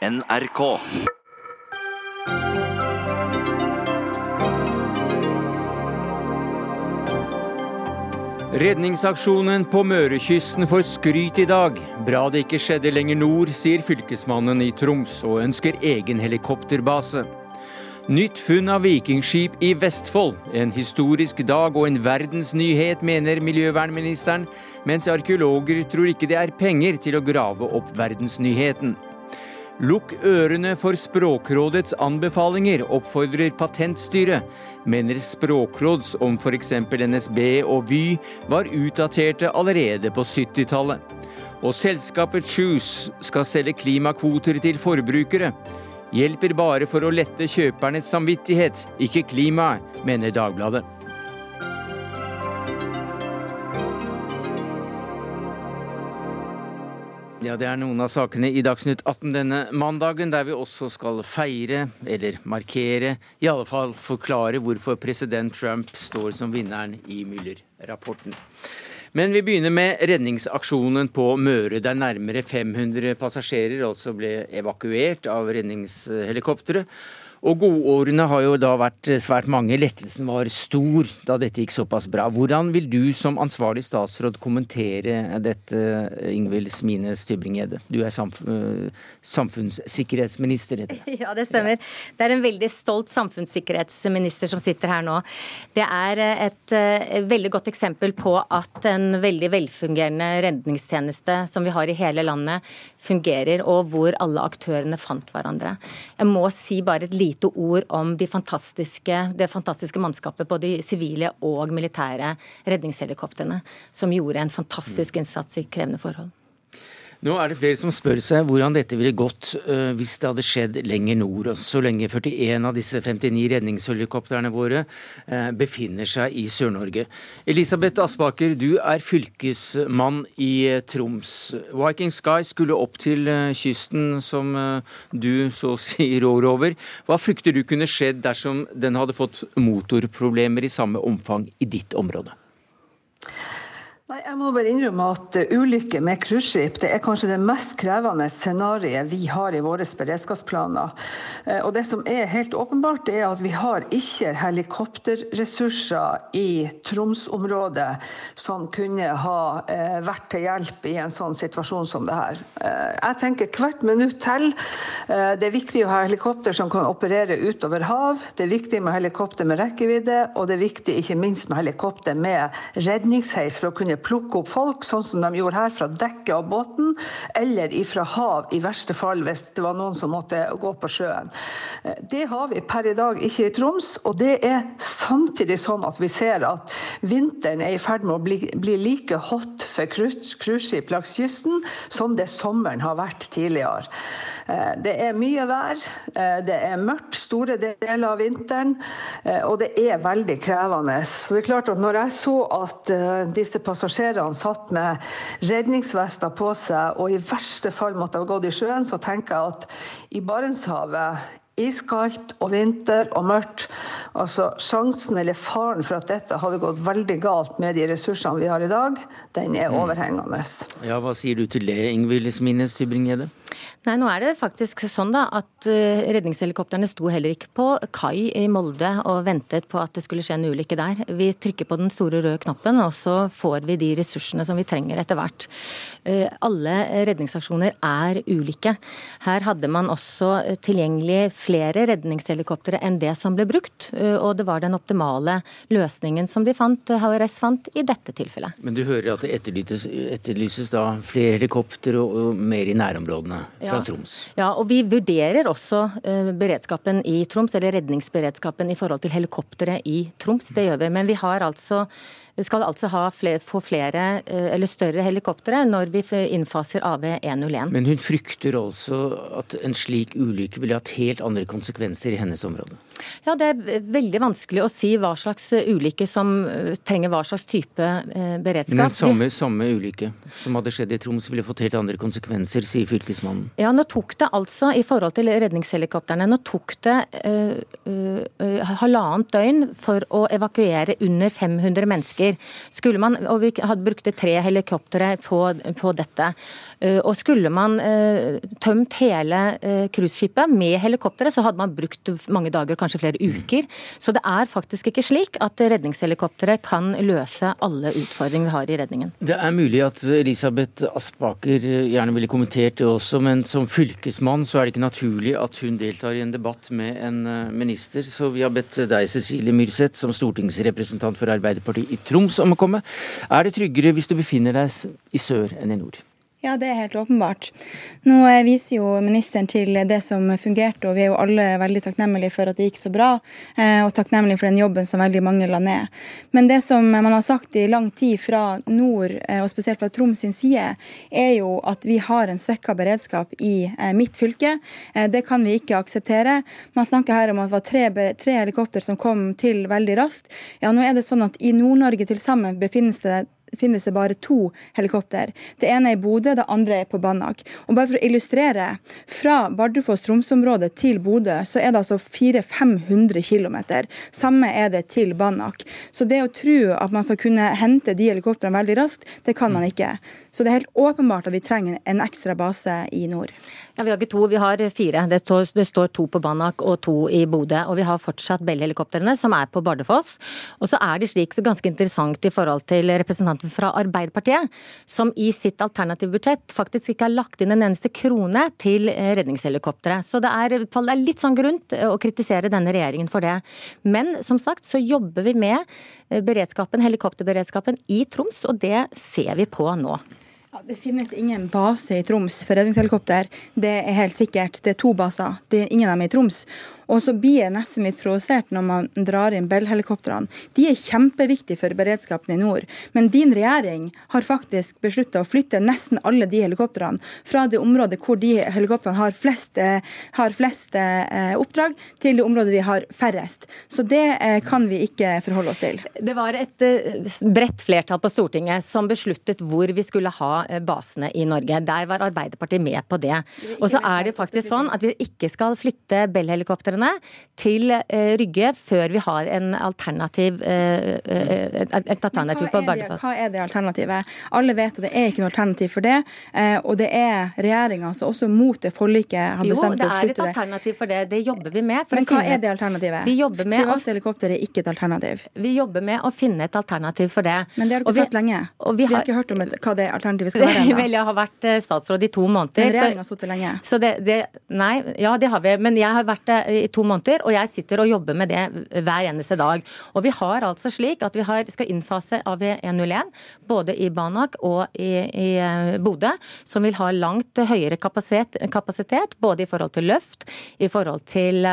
NRK. Redningsaksjonen på Mørekysten får skryt i dag. Bra det ikke skjedde lenger nord, sier fylkesmannen i Troms, og ønsker egen helikopterbase. Nytt funn av vikingskip i Vestfold. En historisk dag og en verdensnyhet, mener miljøvernministeren, mens arkeologer tror ikke det er penger til å grave opp verdensnyheten. Lukk ørene for Språkrådets anbefalinger, oppfordrer Patentstyret. Mener Språkråds om f.eks. NSB og Vy var utdaterte allerede på 70-tallet. Og selskapet Choose skal selge klimakvoter til forbrukere. Hjelper bare for å lette kjøpernes samvittighet, ikke klimaet, mener Dagbladet. Ja, Det er noen av sakene i Dagsnytt 18 denne mandagen, der vi også skal feire, eller markere, i alle fall forklare hvorfor president Trump står som vinneren i Müller-rapporten. Men vi begynner med redningsaksjonen på Møre, der nærmere 500 passasjerer altså ble evakuert av redningshelikoptre. Og godårene har jo da vært svært mange. Lettelsen var stor da dette gikk såpass bra. Hvordan vil du som ansvarlig statsråd kommentere dette, Ingvild Smine Stybring-Gjedde? Du er samf samfunnssikkerhetsminister, heter det. Ja, det stemmer. Det er en veldig stolt samfunnssikkerhetsminister som sitter her nå. Det er et veldig godt eksempel på at en veldig velfungerende redningstjeneste som vi har i hele landet, fungerer, og hvor alle aktørene fant hverandre. Jeg må si bare et lite lite ord om de fantastiske, det fantastiske mannskapet, både sivile og militære redningshelikoptrene, som gjorde en fantastisk innsats i krevende forhold. Nå er det flere som spør seg hvordan dette ville gått uh, hvis det hadde skjedd lenger nord. Så lenge 41 av disse 59 redningshelikoptrene våre uh, befinner seg i Sør-Norge. Elisabeth Aspaker, du er fylkesmann i uh, Troms. Viking Sky skulle opp til kysten, som du så å si rår over. Hva frykter du kunne skjedd dersom den hadde fått motorproblemer i samme omfang i ditt område? Nei, jeg må bare innrømme at ulykker med cruiseskip er kanskje det mest krevende scenarioet vi har i våre beredskapsplaner. Eh, og det som er helt åpenbart, er at vi har ikke helikopterressurser i Troms-området som kunne ha eh, vært til hjelp i en sånn situasjon som det her. Eh, jeg tenker hvert minutt til. Det er viktig å ha helikopter som kan operere utover hav. Det er viktig med helikopter med rekkevidde, og det er viktig ikke minst med helikopter med redningsheis for å kunne plukke opp folk, sånn som de gjorde her, fra dekket av båten, eller ifra hav, i verste fall hvis det var noen som måtte gå på sjøen. Eh, det har vi per i dag ikke i Troms, og det er samtidig sånn at vi ser at vinteren er i ferd med å bli, bli like hot for cruiseskip langs kysten som det sommeren har vært tidligere. Eh, det er mye vær, eh, det er mørkt store deler av vinteren, og det er veldig krevende. Så det er klart at når jeg så at disse passasjerene passasjerene satt med redningsvester på seg og i verste fall måtte ha gått i sjøen, så tenker jeg at i Barentshavet iskaldt og vinter og mørkt. Altså Sjansen eller faren for at dette hadde gått veldig galt med de ressursene vi har i dag, den er mm. overhengende. Ja, Hva sier du til det, Ingvild Smines Tybring-Gjedde? Nei, nå er det faktisk sånn da at uh, redningshelikoptrene sto heller ikke på kai i Molde og ventet på at det skulle skje en ulykke der. Vi trykker på den store røde knappen, og så får vi de ressursene som vi trenger etter hvert. Uh, alle redningsaksjoner er ulike. Her hadde man også tilgjengelig flere redningshelikoptre enn det som ble brukt, uh, og det var den optimale løsningen som de fant, HRS fant, i dette tilfellet. Men du hører at det etterlyses, etterlyses da flere helikoptre og mer i nærområdene? Fra ja. Troms. Ja, og vi vurderer også uh, beredskapen i Troms, eller redningsberedskapen i forhold til helikoptre i Troms. Det gjør vi. Men vi har altså vi skal altså flere, få flere eh, eller større helikoptre når vi innfaser AV101. Men hun frykter altså at en slik ulykke ville hatt helt andre konsekvenser i hennes område? Ja, Det er veldig vanskelig å si hva slags ulykke som eh, trenger hva slags type eh, beredskap. Men samme, samme ulykke som hadde skjedd i Troms ville fått helt andre konsekvenser, sier fylkesmannen. Ja, nå tok det altså, i forhold til redningshelikoptrene, nå tok det uh, uh, halvannet døgn for å evakuere under 500 mennesker uker. Skulle man, og vi hadde brukte tre helikoptre på, på dette. Og skulle man tømt hele cruiseskipet med helikoptre, så hadde man brukt mange dager, kanskje flere uker. Så det er faktisk ikke slik at redningshelikoptre kan løse alle utfordringer vi har i redningen. Det er mulig at Elisabeth Aspaker gjerne ville kommentert det også, men som fylkesmann så er det ikke naturlig at hun deltar i en debatt med en minister. Så vi har bedt deg, Cecilie Myrseth, som stortingsrepresentant for Arbeiderpartiet i Troms om å komme. Er det tryggere hvis du befinner deg i sør enn i nord? Ja, det er helt åpenbart. Nå viser jo ministeren til det som fungerte, og vi er jo alle veldig takknemlige for at det gikk så bra, eh, og takknemlige for den jobben som veldig mange la ned. Men det som man har sagt i lang tid fra nord, eh, og spesielt fra Troms sin side, er jo at vi har en svekka beredskap i eh, mitt fylke. Det kan vi ikke akseptere. Man snakker her om at det var tre, tre helikopter som kom til veldig raskt. Ja, nå er det sånn at i Nord-Norge til sammen befinnes det finnes det bare to helikopter. Det ene er i Bodø, det andre er på Banak. Og bare for å illustrere, fra Bardufoss-Tromsø-området til Bodø så er det altså 400-500 km. Samme er det til Banak. Så det å tro at man skal kunne hente de helikoptrene veldig raskt, det kan man ikke. Så det er helt åpenbart at vi trenger en ekstra base i nord. Ja, Vi har ikke to, vi har fire. Det står, det står to på Banak og to i Bodø. Og vi har fortsatt Bell-helikoptrene som er på Bardufoss. Og så er det slik, så ganske interessant i forhold til representanten fra Arbeiderpartiet, som i sitt alternative budsjett faktisk ikke har lagt inn en eneste krone til redningshelikoptre. Så det er, det er litt sånn grunn å kritisere denne regjeringen for det. Men som sagt så jobber vi med beredskapen, helikopterberedskapen i Troms, og det ser vi på nå. Det finnes ingen base i Troms for redningshelikopter. Det er helt sikkert. Det er to baser. Det er ingen av dem i Troms. Og så blir jeg nesten litt provosert når man drar inn Bell-helikoptrene. De er kjempeviktige for beredskapen i nord. Men din regjering har faktisk beslutta å flytte nesten alle de helikoptrene fra det området hvor de helikoptrene har flest, eh, har flest eh, oppdrag, til det området de har færrest. Så det eh, kan vi ikke forholde oss til. Det var et bredt flertall på Stortinget som besluttet hvor vi skulle ha basene i Norge. Der var Arbeiderpartiet med på det. Og så er det faktisk sånn at vi ikke skal flytte Bell-helikoptrene helikoptrene til eh, Rygge før vi har en alternativ, eh, eh, et alternativ på Bardufoss. Hva er det alternativet? Alle vet at det er ikke noe alternativ for det. Og det er regjeringa som også mot det forliket har bestemt å slutte det. Jo, det er et alternativ for det. Det jobber vi med. Men hva er det alternativet? Vi jobber med Private helikopter er ikke et alternativ. Vi jobber med å finne et alternativ for det. Men det har du ikke sagt lenge. Vi, vi, har ikke hørt om et, hva det alternativet skal være ennå. Vel, jeg har vært statsråd i to måneder. Men regjeringa har sittet lenge. Så det, det, nei, ja det har vi. Men jeg har vært i to måneder, og jeg sitter og jobber med det hver eneste dag. Og vi har altså slik at vi har, skal innfase AV101 både i Banak og i, i eh, Bodø, som vil ha langt høyere kapasitet, kapasitet, både i forhold til løft, i forhold til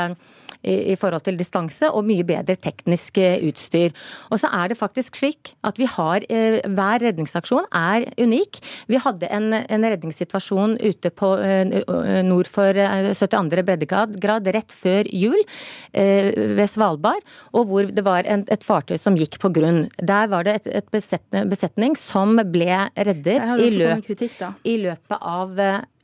i, forhold til distanse, og mye bedre teknisk eh, utstyr. Og så er det faktisk slik at vi har eh, Hver redningsaksjon er unik. Vi hadde en, en redningssituasjon ute på eh, nord for 72. breddegrad rett før jul ved Svalbard, og hvor det var en, et fartøy som gikk på grunn. Der var det et, et besetning som ble reddet i, løp, i løpet av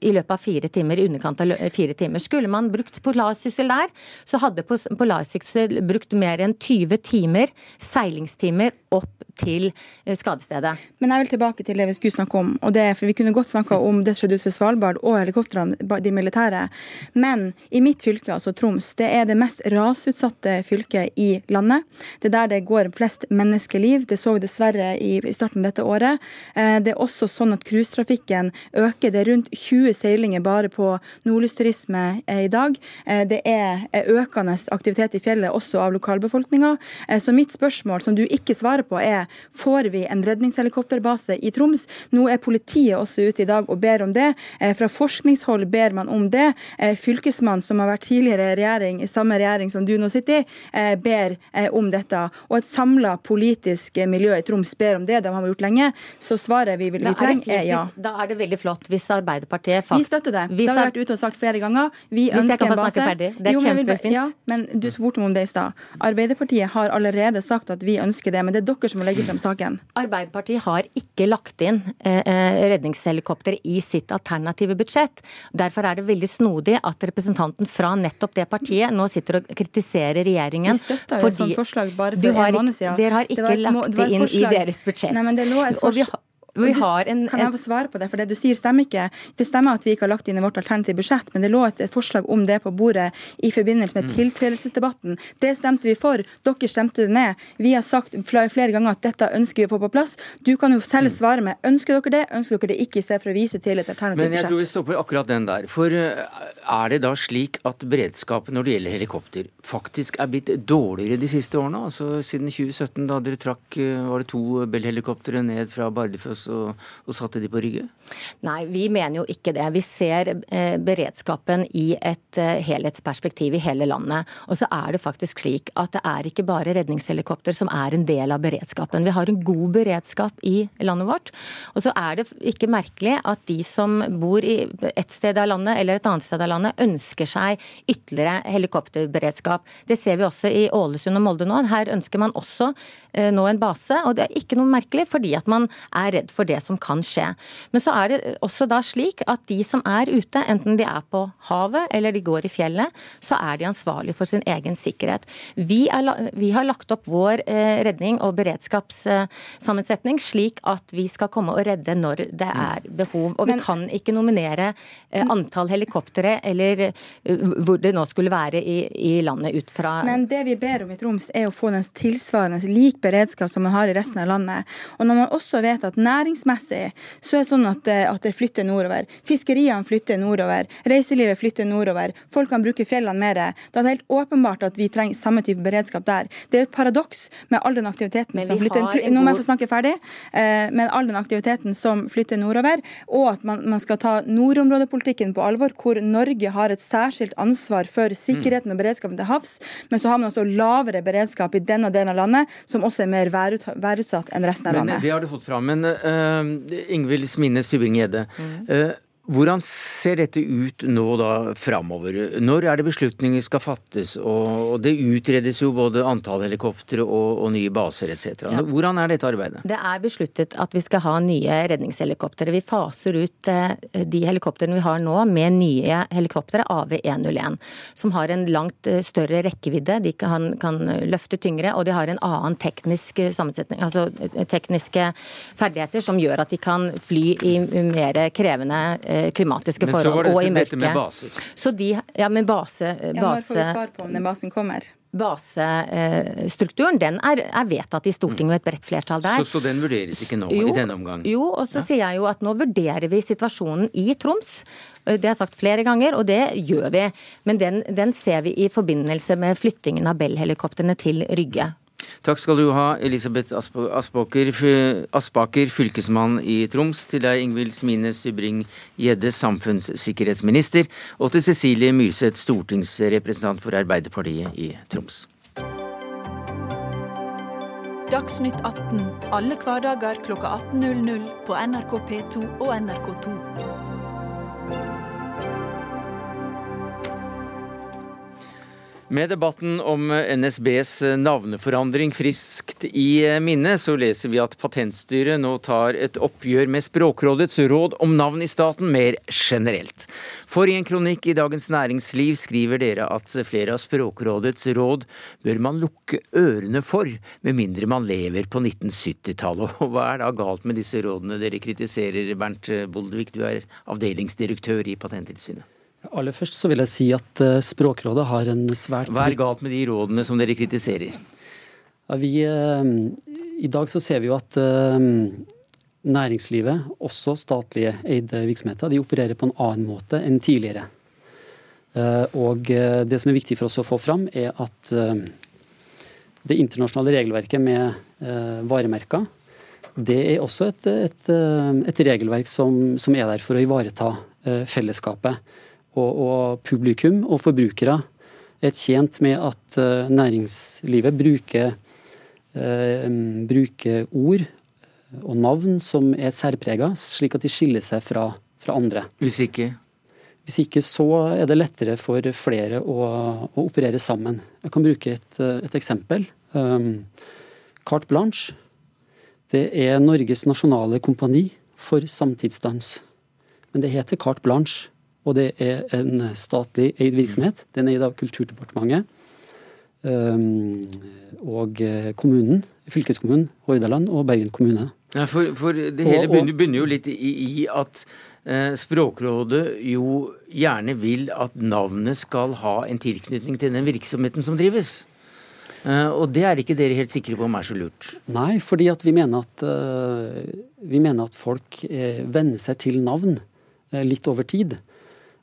i løpet av fire timer, i underkant av fire timer. Skulle man brukt Polarsyssel der, så hadde Polarsyssel brukt mer enn 20 timer, seilingstimer, opp til eh, skadestedet. Men jeg vil tilbake til det vi skulle snakke om. og det, for Vi kunne godt snakka om det som skjedde utenfor Svalbard og helikoptrene, de militære. Men i mitt fylke, altså Troms, det er det mest rasutsatte fylket i landet. Det er der det går flest menneskeliv. Det så vi dessverre i, i starten av dette året. Eh, det er også sånn at cruisetrafikken øker. Det er rundt 20 seilinger bare på nordlysturisme eh, i dag. Det er økende aktivitet i fjellet også av lokalbefolkninga. Så mitt spørsmål, som du ikke svarer på, er får vi en redningshelikopterbase i Troms? Nå er politiet også ute i dag og ber om det. Fra forskningshold ber man om det. Fylkesmannen, som har vært tidligere regjering, i samme regjering som du nå sitter i, ber om dette. Og et samla politisk miljø i Troms ber om det. Det har vi gjort lenge. Så svaret vi, vil, vi trenger, er ja. Da er det veldig flott hvis Arbeiderpartiet vi støtter det. Det har vi vært ute og sagt flere ganger. Vi ønsker en base. Ferdig. Det er jo, kjempefint. Ja, men du spurte meg om det i stad. Arbeiderpartiet har allerede sagt at vi ønsker det, men det er dere som må legge legge frem saken. Arbeiderpartiet har ikke lagt inn eh, redningshelikopter i sitt alternative budsjett. Derfor er det veldig snodig at representanten fra nettopp det partiet nå sitter og kritiserer regjeringen. Vi støtta jo et sånt forslag bare for en måned siden. Dere har ikke lagt det inn i deres budsjett. Nei, men det lå et forslag vi har en, kan jeg få svare på det? For det du sier stemmer ikke. Det stemmer at vi ikke har lagt inn i vårt alternative budsjett, men det lå et, et forslag om det på bordet i forbindelse med mm. tiltredelsesdebatten. Det stemte vi for. Dere stemte det ned. Vi har sagt flere, flere ganger at dette ønsker vi å få på plass. Du kan jo selv mm. svare med ønsker dere det, ønsker dere det ikke, i stedet for å vise til et alternativt budsjett. Men jeg tror vi stopper akkurat den der. For eh, er det da slik at beredskapen når det gjelder helikopter, faktisk er blitt dårligere de siste årene? Altså siden 2017, da dere trakk eh, var det to Bell-helikoptre ned fra Bardufoss og, og satte de på Rygge? Nei, vi mener jo ikke det. Vi ser eh, beredskapen i et eh, helhetsperspektiv i hele landet. Og så er det faktisk slik at det er ikke bare redningshelikopter som er en del av beredskapen. Vi har en god beredskap i landet vårt. Og så er det ikke merkelig at de som bor i et sted av landet eller et annet sted av landet, ønsker seg ytterligere helikopterberedskap. Det ser vi også i Ålesund og Molde nå. Her ønsker man også eh, nå en base. Og det er ikke noe merkelig, fordi at man er redd for det som kan skje. Men så er det også da slik at de som er ute, enten de er på havet eller de går i fjellet, så er de ansvarlige for sin egen sikkerhet. Vi, er, vi har lagt opp vår eh, redning og beredskapssammensetning slik at vi skal komme og redde når det mm. er behov. Og vi Men, kan ikke nominere eh, antall helikoptre eller uh, hvor det nå skulle være i, i, landet ut fra Men det vi ber om i Troms, er å få den tilsvarende lik beredskap som man har i resten av landet. Og når man også vet at næringsmessig så er det sånn at, eh, at det flytter nordover. Fiskeriene flytter nordover. Reiselivet flytter nordover. Folk kan bruke fjellene mer. Da er det helt åpenbart at vi trenger samme type beredskap der. Det er et paradoks med all den aktiviteten som flytter Nå må jeg få snakke ferdig. Eh, med all den aktiviteten som flytter nordover, og at man, man skal ta nordområdepolitikken på alvor, hvor Norge har et særskilt ansvar for sikkerheten og beredskapen til havs, men så har man også lavere beredskap i denne delen av landet, som også er mer værutsatt enn resten av landet. Men Det har du fått fram. Men uh, Ingvild Smine Stubring-Gjedde. Mm. Hvordan ser dette ut nå da framover? Når er det beslutninger skal fattes? Og det utredes jo både antall helikoptre og, og nye baser etc. Ja. Hvordan er dette arbeidet? Det er besluttet at vi skal ha nye redningshelikoptre. Vi faser ut eh, de helikoptrene vi har nå med nye helikoptre AV101. Som har en langt eh, større rekkevidde, de kan, kan løfte tyngre og de har en annen teknisk sammensetning, altså eh, tekniske ferdigheter som gjør at de kan fly i mer krevende Eh, klimatiske forhold og i mørket. Men så var det dette med baser. Så de, ja, men base, base ja, Når får vi svar på om den basen kommer? basestrukturen den er, er, vedtatt i Stortinget med et bredt flertall der. Så, så den vurderes ikke nå jo, i denne omgang? Jo, og så ja. sier jeg jo at nå vurderer vi situasjonen i Troms. Det har jeg sagt flere ganger, og det gjør vi. Men den, den ser vi i forbindelse med flyttingen av Bell-helikoptrene til Rygge. Takk skal du ha, Elisabeth Aspaker, Aspaker, fylkesmann i Troms. Til deg, Ingvild Smine Stubring-Gjedde, samfunnssikkerhetsminister. Og til Cecilie Myrseth, stortingsrepresentant for Arbeiderpartiet i Troms. Dagsnytt 18 alle hverdager klokka 18.00 på NRK P2 og NRK2. Med debatten om NSBs navneforandring friskt i minne, så leser vi at Patentstyret nå tar et oppgjør med Språkrådets råd om navn i staten mer generelt. For i en kronikk i Dagens Næringsliv skriver dere at flere av Språkrådets råd bør man lukke ørene for, med mindre man lever på 1970-tallet. Og hva er da galt med disse rådene dere kritiserer, Bernt Boldvik, du er avdelingsdirektør i Patenttilsynet? Aller først så vil jeg si at eh, Språkrådet har en svært Hva er galt med de rådene som dere kritiserer? Ja, vi, eh, I dag så ser vi jo at eh, næringslivet, også statlige eide virksomheter, de opererer på en annen måte enn tidligere. Og det som er viktig for oss å få fram, er at det internasjonale regelverket med varemerker, det er også et, et, et regelverk som, som, er der for å ivareta fellesskapet og, og publikum og forbrukere er tjent med at uh, næringslivet bruker, eh, bruker, ord og navn som er særprega, slik at de skiller seg fra, fra, andre. Hvis ikke? Hvis ikke så er det lettere for flere å, å operere sammen. Jeg kan bruke et, et eksempel. Um, carte blanche. Det er Norges nasjonale kompani for samtidsdans. Men det heter Carte Blanche, og det er en statlig eid virksomhet. Den er eid av Kulturdepartementet um, og kommunen, fylkeskommunen Hordaland og Bergen kommune. Ja, for, for det hele begynner, begynner jo litt i, i at eh, Språkrådet jo gjerne vil at navnet skal ha en tilknytning til den virksomheten som drives. Uh, og det er ikke dere helt sikre på om er så lurt? Nei, fordi vi mener at, uh, vi mener at folk uh, venner seg til navn litt over tid.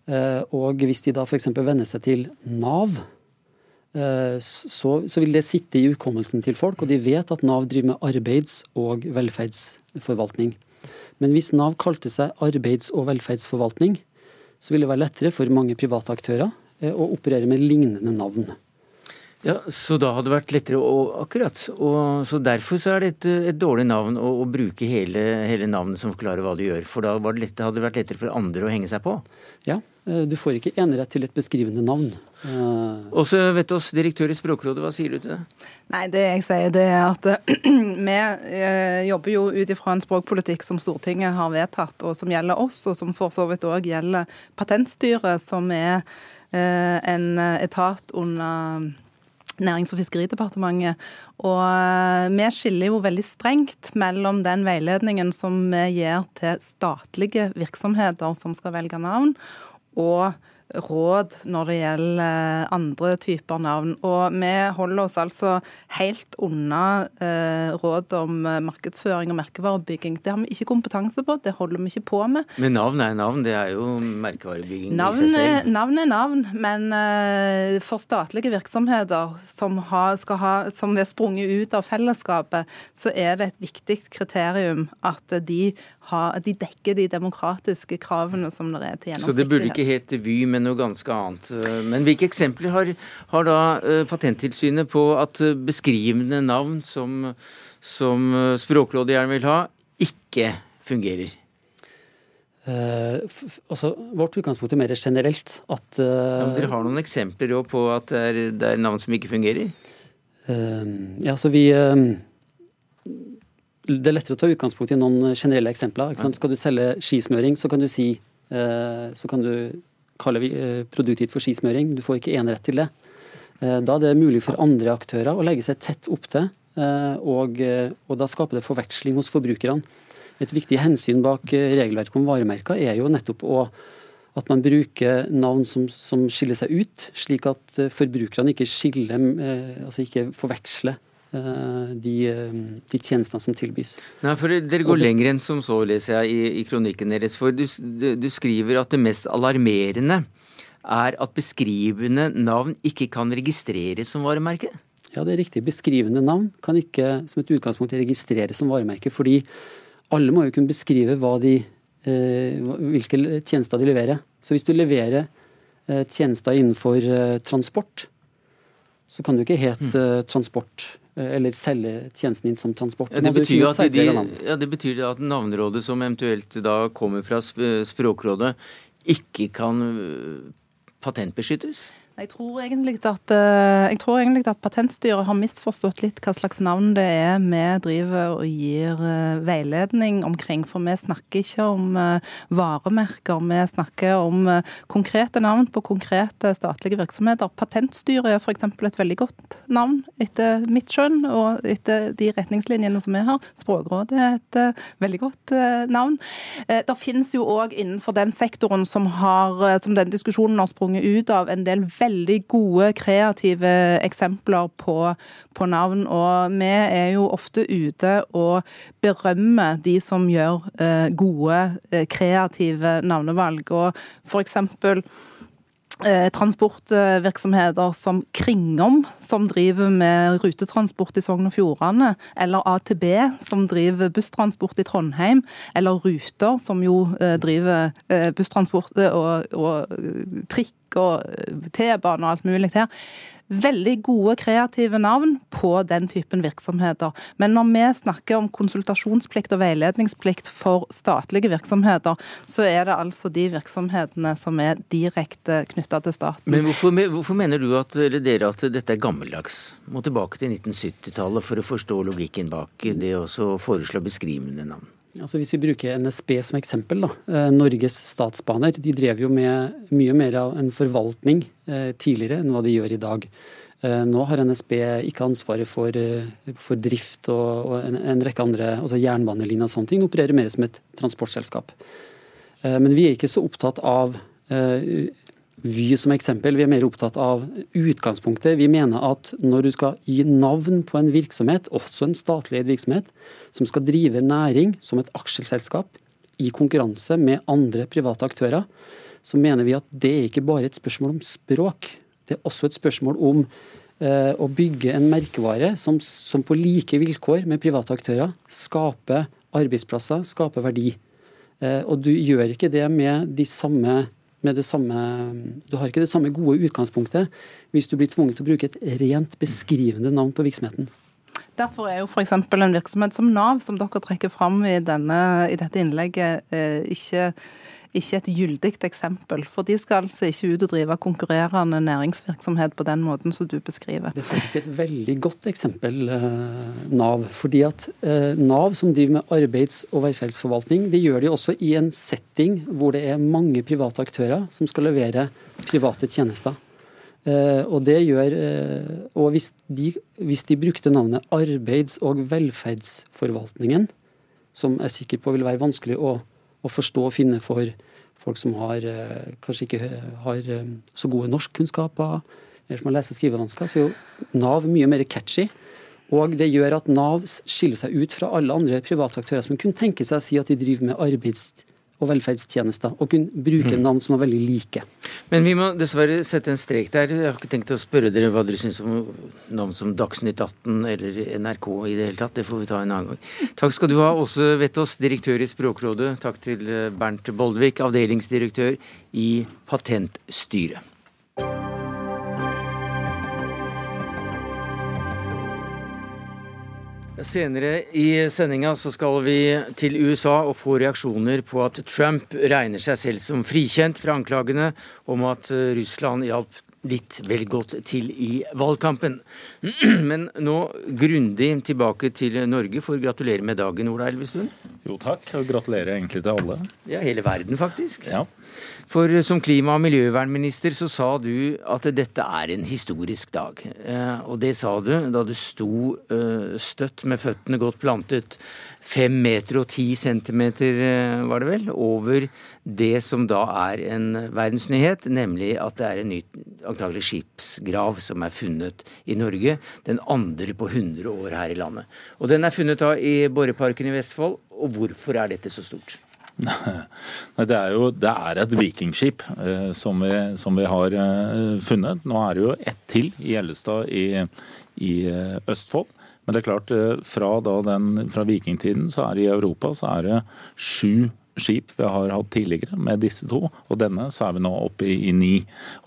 Og hvis de da f.eks. venner seg til Nav, så, så, vil det sitte i hukommelsen til folk, og de vet at Nav driver med arbeids- og velferdsforvaltning. Men hvis Nav kalte seg arbeids- og velferdsforvaltning, så ville det være lettere for mange private aktører å operere med lignende navn. Ja, Så da hadde det vært lettere å Akkurat. Og, så Derfor så er det et, et dårlig navn å, å bruke hele, hele, navnet som forklarer hva du gjør. For da det lett, hadde det vært lettere for andre å henge seg på. Ja, eh, du får ikke enerett til et beskrivende navn. Uh... Og så vet oss, direktør i Språkrådet, hva sier du til det? Nei, Det jeg sier, det er at vi eh, jobber jo ut ifra en språkpolitikk som Stortinget har vedtatt, og som gjelder oss, og som for så vidt òg gjelder Patentstyret, som er en etat under Nærings- og fiskeridepartementet. Og eh, vi skiller jo veldig strengt mellom den veiledningen som vi gir til statlige virksomheter som skal velge navn, og råd når det gjelder andre typer navn. Og vi holder oss altså helt unna eh, råd om markedsføring og merkevarebygging. Det har vi ikke kompetanse på, det holder vi ikke på med. Men navn er navn, det er jo merkevarebygging navn, i seg selv? Navn er navn, men eh, for statlige virksomheter som, har, ha, som er sprunget ut av fellesskapet, så er det et viktig kriterium at de, har, de dekker de demokratiske kravene som det er til gjennomsiktighet. Så det burde ikke hete Vy, men med noe ganske annet. Men hvilke eksempler har, har da eh, Patenttilsynet på at eh, beskrivende navn som, som eh, Språkrådet gjerne vil ha, ikke fungerer? Uh, også, vårt utgangspunkt er mer generelt. At, uh, ja, dere har noen eksempler på at det er, det er, navn som ikke fungerer? Uh, ja, så vi Det er lettere å ta utgangspunkt i noen generelle eksempler. Skal du selge skismøring, så kan du si så kan du kaller vi produktivt for skismøring. Du får ikke enerett til det. Eh, da er det mulig for andre aktører å legge seg tett opptil, til, og, og da skaper det forveksling hos forbrukerne. Et viktig hensyn bak regelverket om varemerker er jo nettopp å, at man bruker navn som, som, skiller seg ut, slik at forbrukerne ikke skiller, altså ikke forveksler Eh, de, eh, de, tjenestene som tilbys. Nei, for Dere går det, lenger enn som så, leser jeg i, i kronikken deres. For du, du, skriver at det mest alarmerende er at beskrivende navn ikke kan registreres som varemerke? Ja, det er riktig. Beskrivende navn kan ikke som et utgangspunkt registreres som varemerke. Fordi alle må jo kunne beskrive de, eh, hvilke tjenester de leverer. Så hvis du leverer eh, tjenester innenfor eh, transport, så kan du ikke hete mm. transport Eh, eller selge tjenesten din som transport. Det, betyr at de, ja, det betyr at navnerådet som eventuelt da kommer fra Språkrådet, ikke kan eh, patentbeskyttes? Jeg tror, at, eh, jeg tror, egentlig at, Patentstyret har misforstått litt hva slags navn det er vi driver og gir eh, veiledning omkring. For vi snakker ikke om eh, varemerker, vi snakker om konkrete navn på konkrete statlige virksomheter. Patentstyret er f.eks. et veldig godt navn etter mitt skjønn og etter de retningslinjene som vi har. Språkrådet er et veldig godt navn. Det finnes jo òg innenfor den sektoren som, har, som den diskusjonen har sprunget ut av, en del veldig veldig gode, kreative eksempler på, på, navn. Og vi er jo ofte ute og berømmer de som gjør eh, gode, eh, kreative navnevalg. Og for eksempel Eh, transportvirksomheter som Kringom, som driver med rutetransport i Sogn og Fjordane, eller AtB, som driver busstransport i Trondheim, eller Ruter, som jo driver busstransport og, og trikk og T-bane og alt mulig her veldig gode, kreative navn på den typen virksomheter. Men når vi snakker om konsultasjonsplikt og veiledningsplikt for statlige virksomheter, så er det altså de virksomhetene som er direkte knytta til staten. Men hvorfor, hvorfor, mener du at, dere at dette er gammeldags? Må tilbake til 1970-tallet for å forstå logikken bak det å foreslå beskrivende navn? Altså hvis vi bruker NSB som eksempel, da. Eh, Norges Statsbaner de drev jo med mye mer av en forvaltning eh, tidligere enn hva de gjør i dag. Eh, nå har NSB ikke ansvaret for, for drift og, og en, en, rekke andre, altså jernbanelinjer og sånne ting. De opererer mer som et transportselskap. Men vi er ikke så opptatt av Vy som eksempel. Vi er mer opptatt av utgangspunktet. Vi mener at når du skal gi navn på en virksomhet, også en statlig virksomhet, som skal drive næring som et aksjeselskap i konkurranse med andre private aktører, så mener vi at det er ikke bare et spørsmål om språk. Det er også et spørsmål om eh, å bygge en merkevare som, som, på like vilkår med private aktører skaper arbeidsplasser, skaper verdi. Eh, og du gjør ikke det med de samme med det samme Du har ikke det samme gode utgangspunktet hvis du blir tvunget til å bruke et rent beskrivende navn på virksomheten. Derfor er jo f.eks. en virksomhet som Nav, som dere trekker fram i, denne, i dette innlegget, eh, ikke ikke et gyldig eksempel. For de skal altså ikke ut og drive konkurrerende næringsvirksomhet på den måten som du beskriver. Det er faktisk et veldig godt eksempel, eh, Nav. Fordi at eh, Nav, som driver med arbeids- og velferdsforvaltning, det gjør de også i en setting hvor det er mange private aktører som skal levere private tjenester. Uh, og det gjør og hvis de, hvis de, brukte navnet arbeids- og velferdsforvaltningen, som jeg er sikker på vil være vanskelig å å forstå og finne for folk som har, eh, kanskje ikke har eh, så gode norskkunnskaper, eller som har lese- og skrivevansker, så er jo Nav mye mer catchy. Og det gjør at Nav skiller seg ut fra alle andre private aktører som kunne tenke seg å si at de driver med arbeids og velferdstjenester, og kunne bruke mm. navn som er veldig like. Men vi må dessverre sette en strek der. Jeg har ikke tenkt å spørre dere hva dere syns om navn som Dagsnytt 18 eller NRK i det hele tatt. Det får vi ta en annen gang. Takk skal du ha, Åse Vettås, direktør i Språkrådet. Takk til Bernt Boldvik, avdelingsdirektør i Patentstyret. Senere i sendinga så skal vi til USA og få reaksjoner på at Trump regner seg selv som frikjent fra anklagene om at Russland hjalp litt vel godt til i valgkampen. Men nå grundig tilbake til Norge for å gratulere med dagen, Ola Elvestuen. Jo takk, og gratulerer egentlig til alle. Ja, hele verden faktisk. Ja. For som klima- og miljøvernminister så sa du at dette er en historisk dag. Eh, og det sa du da du sto eh, støtt med føttene godt plantet fem meter og ti centimeter, eh, var det vel, over det som da er en verdensnyhet, nemlig at det er en ny antagelig skipsgrav som er funnet i Norge. Den andre på 100 år her i landet. Og den er funnet da i Borreparken i Vestfold. Og hvorfor er dette så stort? Nei, det er jo det er et vikingskip eh, som, vi, som, vi, har eh, funnet. Nå er det jo ett til i Gjellestad i, i eh, Østfold. Men det er klart, eh, fra, den, fra, vikingtiden så er det i Europa så er det sju skip vi har hatt tidligere med disse to, og denne så er vi nå oppe i, i ni.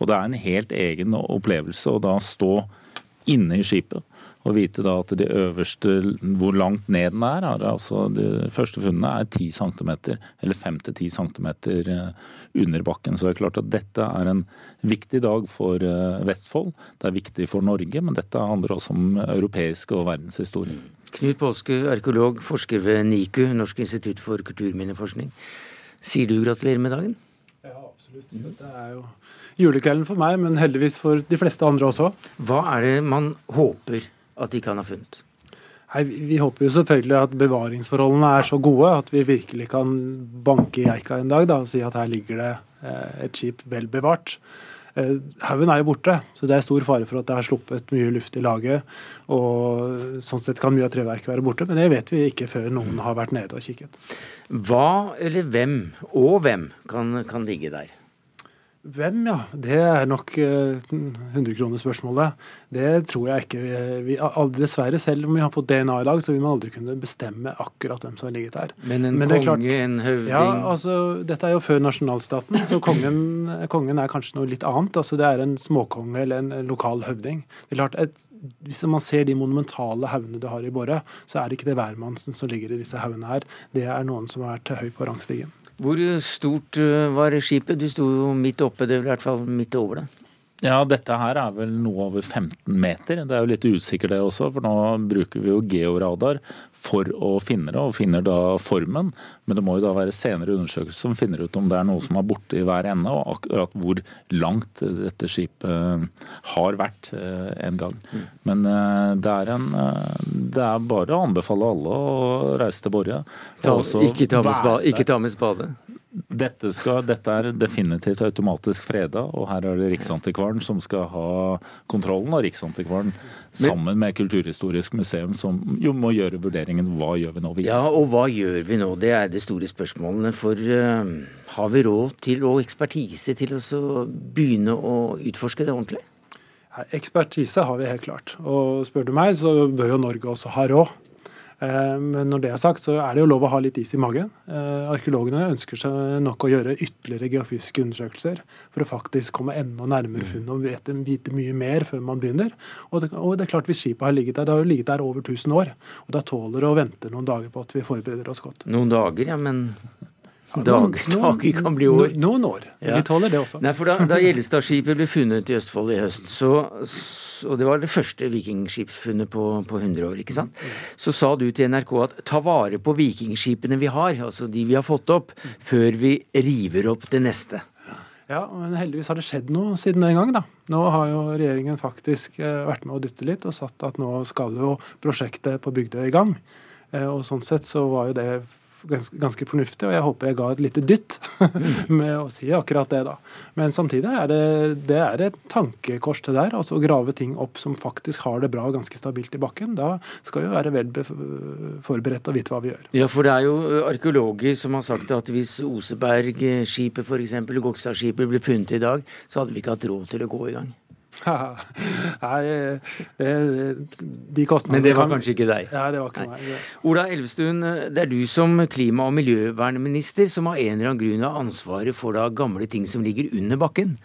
Og det er en helt egen opplevelse å da stå inne i skipet og vite da at de øverste, hvor langt ned den er, er altså de første funnene er 10 cm, eller 5-10 cm eh, under bakken. Så det er klart at dette er en viktig dag for eh, Vestfold. Det er viktig for Norge, men dette handler også om europeisk og verdenshistorie. Knut Påske, arkeolog, forsker ved NIKU, Norsk institutt for kulturminneforskning. Sier du gratulerer med dagen? Ja, absolutt. Dette er jo julekvelden for meg, men heldigvis for de fleste andre også. Hva er det man håper at de kan ha funnet? Nei, Vi håper jo selvfølgelig at bevaringsforholdene er så gode at vi virkelig kan banke i eika en dag da, og si at her ligger det eh, et skip vel bevart. Eh, haugen er jo borte, så det er stor fare for at det har sluppet mye luft i laget. Og sånn sett kan mye av treverket være borte, men det vet vi ikke før noen har vært nede og kikket. Hva eller hvem, og hvem, kan, kan ligge der? Hvem, ja. Det er nok uh, 100-kronerspørsmålet. Det tror jeg ikke vi, vi Dessverre, selv om vi har fått DNA i dag, så vil man aldri kunne bestemme akkurat hvem som har ligget der. Men en Men konge, klart, en høvding Ja, altså, Dette er jo før nasjonalstaten, så kongen, kongen, er kanskje noe litt annet. altså Det er en småkonge eller en lokal høvding. Det er klart, et, Hvis man ser de monumentale haugene du har i Borre, så er det ikke det hvermannsen som ligger i disse haugene her. Det er noen som har vært høy på rangstigen. Hvor stort eh, var skipet? Du sto midt oppe, det er i hvert fall midt over det. Ja, dette her er vel noe over 15 meter. Det er jo litt usikkert det også, for nå bruker vi jo georadar for å finne det, og finner da formen. Men det må jo da være senere undersøkelser som finner ut om det er noe som er borte i hver ende, og akkurat hvor langt dette skipet har vært eh, en gang. Men eh, det er, en, det er bare å anbefale alle å reise til Borge. Ikke ta med spade? Dette, skal, dette, er definitivt automatisk freda, og her er det Riksantikvaren som skal ha kontrollen. Og Riksantikvaren sammen med Kulturhistorisk museum som jo må gjøre vurderingen hva gjør vi nå videre. Ja, og hva gjør vi nå? Det er det store spørsmålene. For uh, har vi råd til og ekspertise til å begynne å utforske det ordentlig? Ekspertise har vi helt klart. Og spør du meg, så bør jo Norge også ha råd. Eh, men når det er sagt, så er det jo lov å ha litt is i magen. Eh, arkeologene ønsker seg nok å gjøre ytterligere geofysiske undersøkelser for å faktisk komme enda nærmere funnet og vite, vite, mye mer før man begynner. Og det, og det, er klart Hvis skipet har ligget der, det har jo ligget der over 1000 år, og da tåler det å vente noen dager på at vi forbereder oss godt. Noen dager, ja, men Dag, dager kan bli år. Noen år. Ja. Vi tåler det også. Nei, for Da, da Gjellestadskipet ble funnet i Østfold i høst, så, og det var det første vikingskipsfunnet på, på 100 år, ikke sant? så sa du til NRK at ta vare på vikingskipene vi har, altså de vi har fått opp, før vi river opp det neste. Ja, men heldigvis har det skjedd noe siden den gang, da. Nå har jo regjeringen faktisk eh, vært med å dytte litt og satt at nå skal jo prosjektet på Bygdøy i gang. Eh, og sånn sett så var jo det ganske, ganske, fornuftig, og jeg håper jeg ga et lite dytt med å si akkurat det, da. Men samtidig er det, det er et tankekors til der. altså Å grave ting opp som faktisk har det bra og ganske stabilt i bakken. Da skal vi være vel forberedt og vite hva vi gjør. Ja, for det er jo arkeologer som har sagt at hvis Osebergskipet f.eks., Gokstadskipet, ble funnet i dag, så hadde vi ikke hatt råd til å gå i gang. Nei, de kostnadene Men det var kanskje ikke deg? Nei, det var ikke Nei. meg. Ola Elvestuen, det er du som klima- og miljøvernminister som av en eller annen grunn har ansvaret for da gamle ting som ligger under bakken.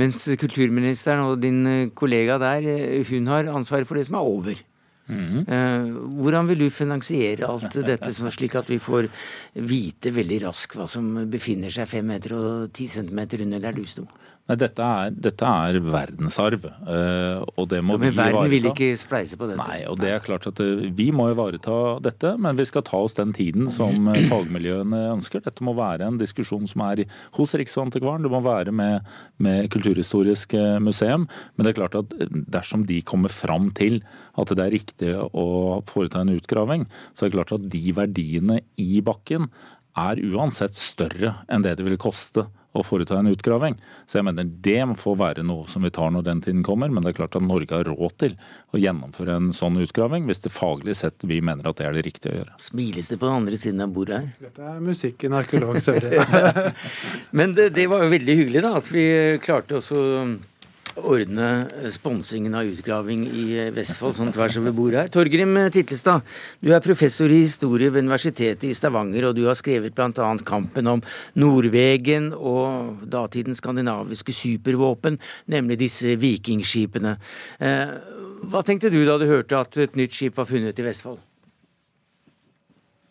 Mens kulturministeren og din kollega der, hun har ansvaret for det som er over. Mm -hmm. Hvordan vil du finansiere alt dette, slik at vi får vite veldig raskt hva som befinner seg fem meter og ti centimeter under der du sto? Nei, dette er, dette er verdensarv, eh, og det må ja, vi ivareta. Men verden vil ikke spleise på dette? Nei, og det er klart at eh, vi må ivareta dette, men vi skal ta oss den tiden som eh, fagmiljøene ønsker. Dette må være en diskusjon som er hos Riksantikvaren, det må være med, med Kulturhistorisk museum. Men det er klart at dersom de kommer fram til at det er riktig å foreta en utgraving, så er det klart at de verdiene i bakken er uansett større enn det det vil koste å foreta en utgraving. Så jeg mener det må få være noe som vi tar når den tiden kommer. Men det er klart at Norge har råd til å gjennomføre en sånn utgraving hvis det faglig sett vi mener at det er det riktige å gjøre. Smiles det på den andre siden av bordet her? Dette er musikken arkeolog Søre. men det, det, var jo veldig hyggelig da, at vi klarte også ordne sponsingen av utgraving i Vestfold sånn tvers over bordet her. Torgrim Titlestad, du er professor i historie ved Universitetet i Stavanger, og du har skrevet bl.a. kampen om Nordvegen og datidens skandinaviske supervåpen, nemlig disse vikingskipene. Eh, hva tenkte du da du hørte at et nytt skip var funnet i Vestfold?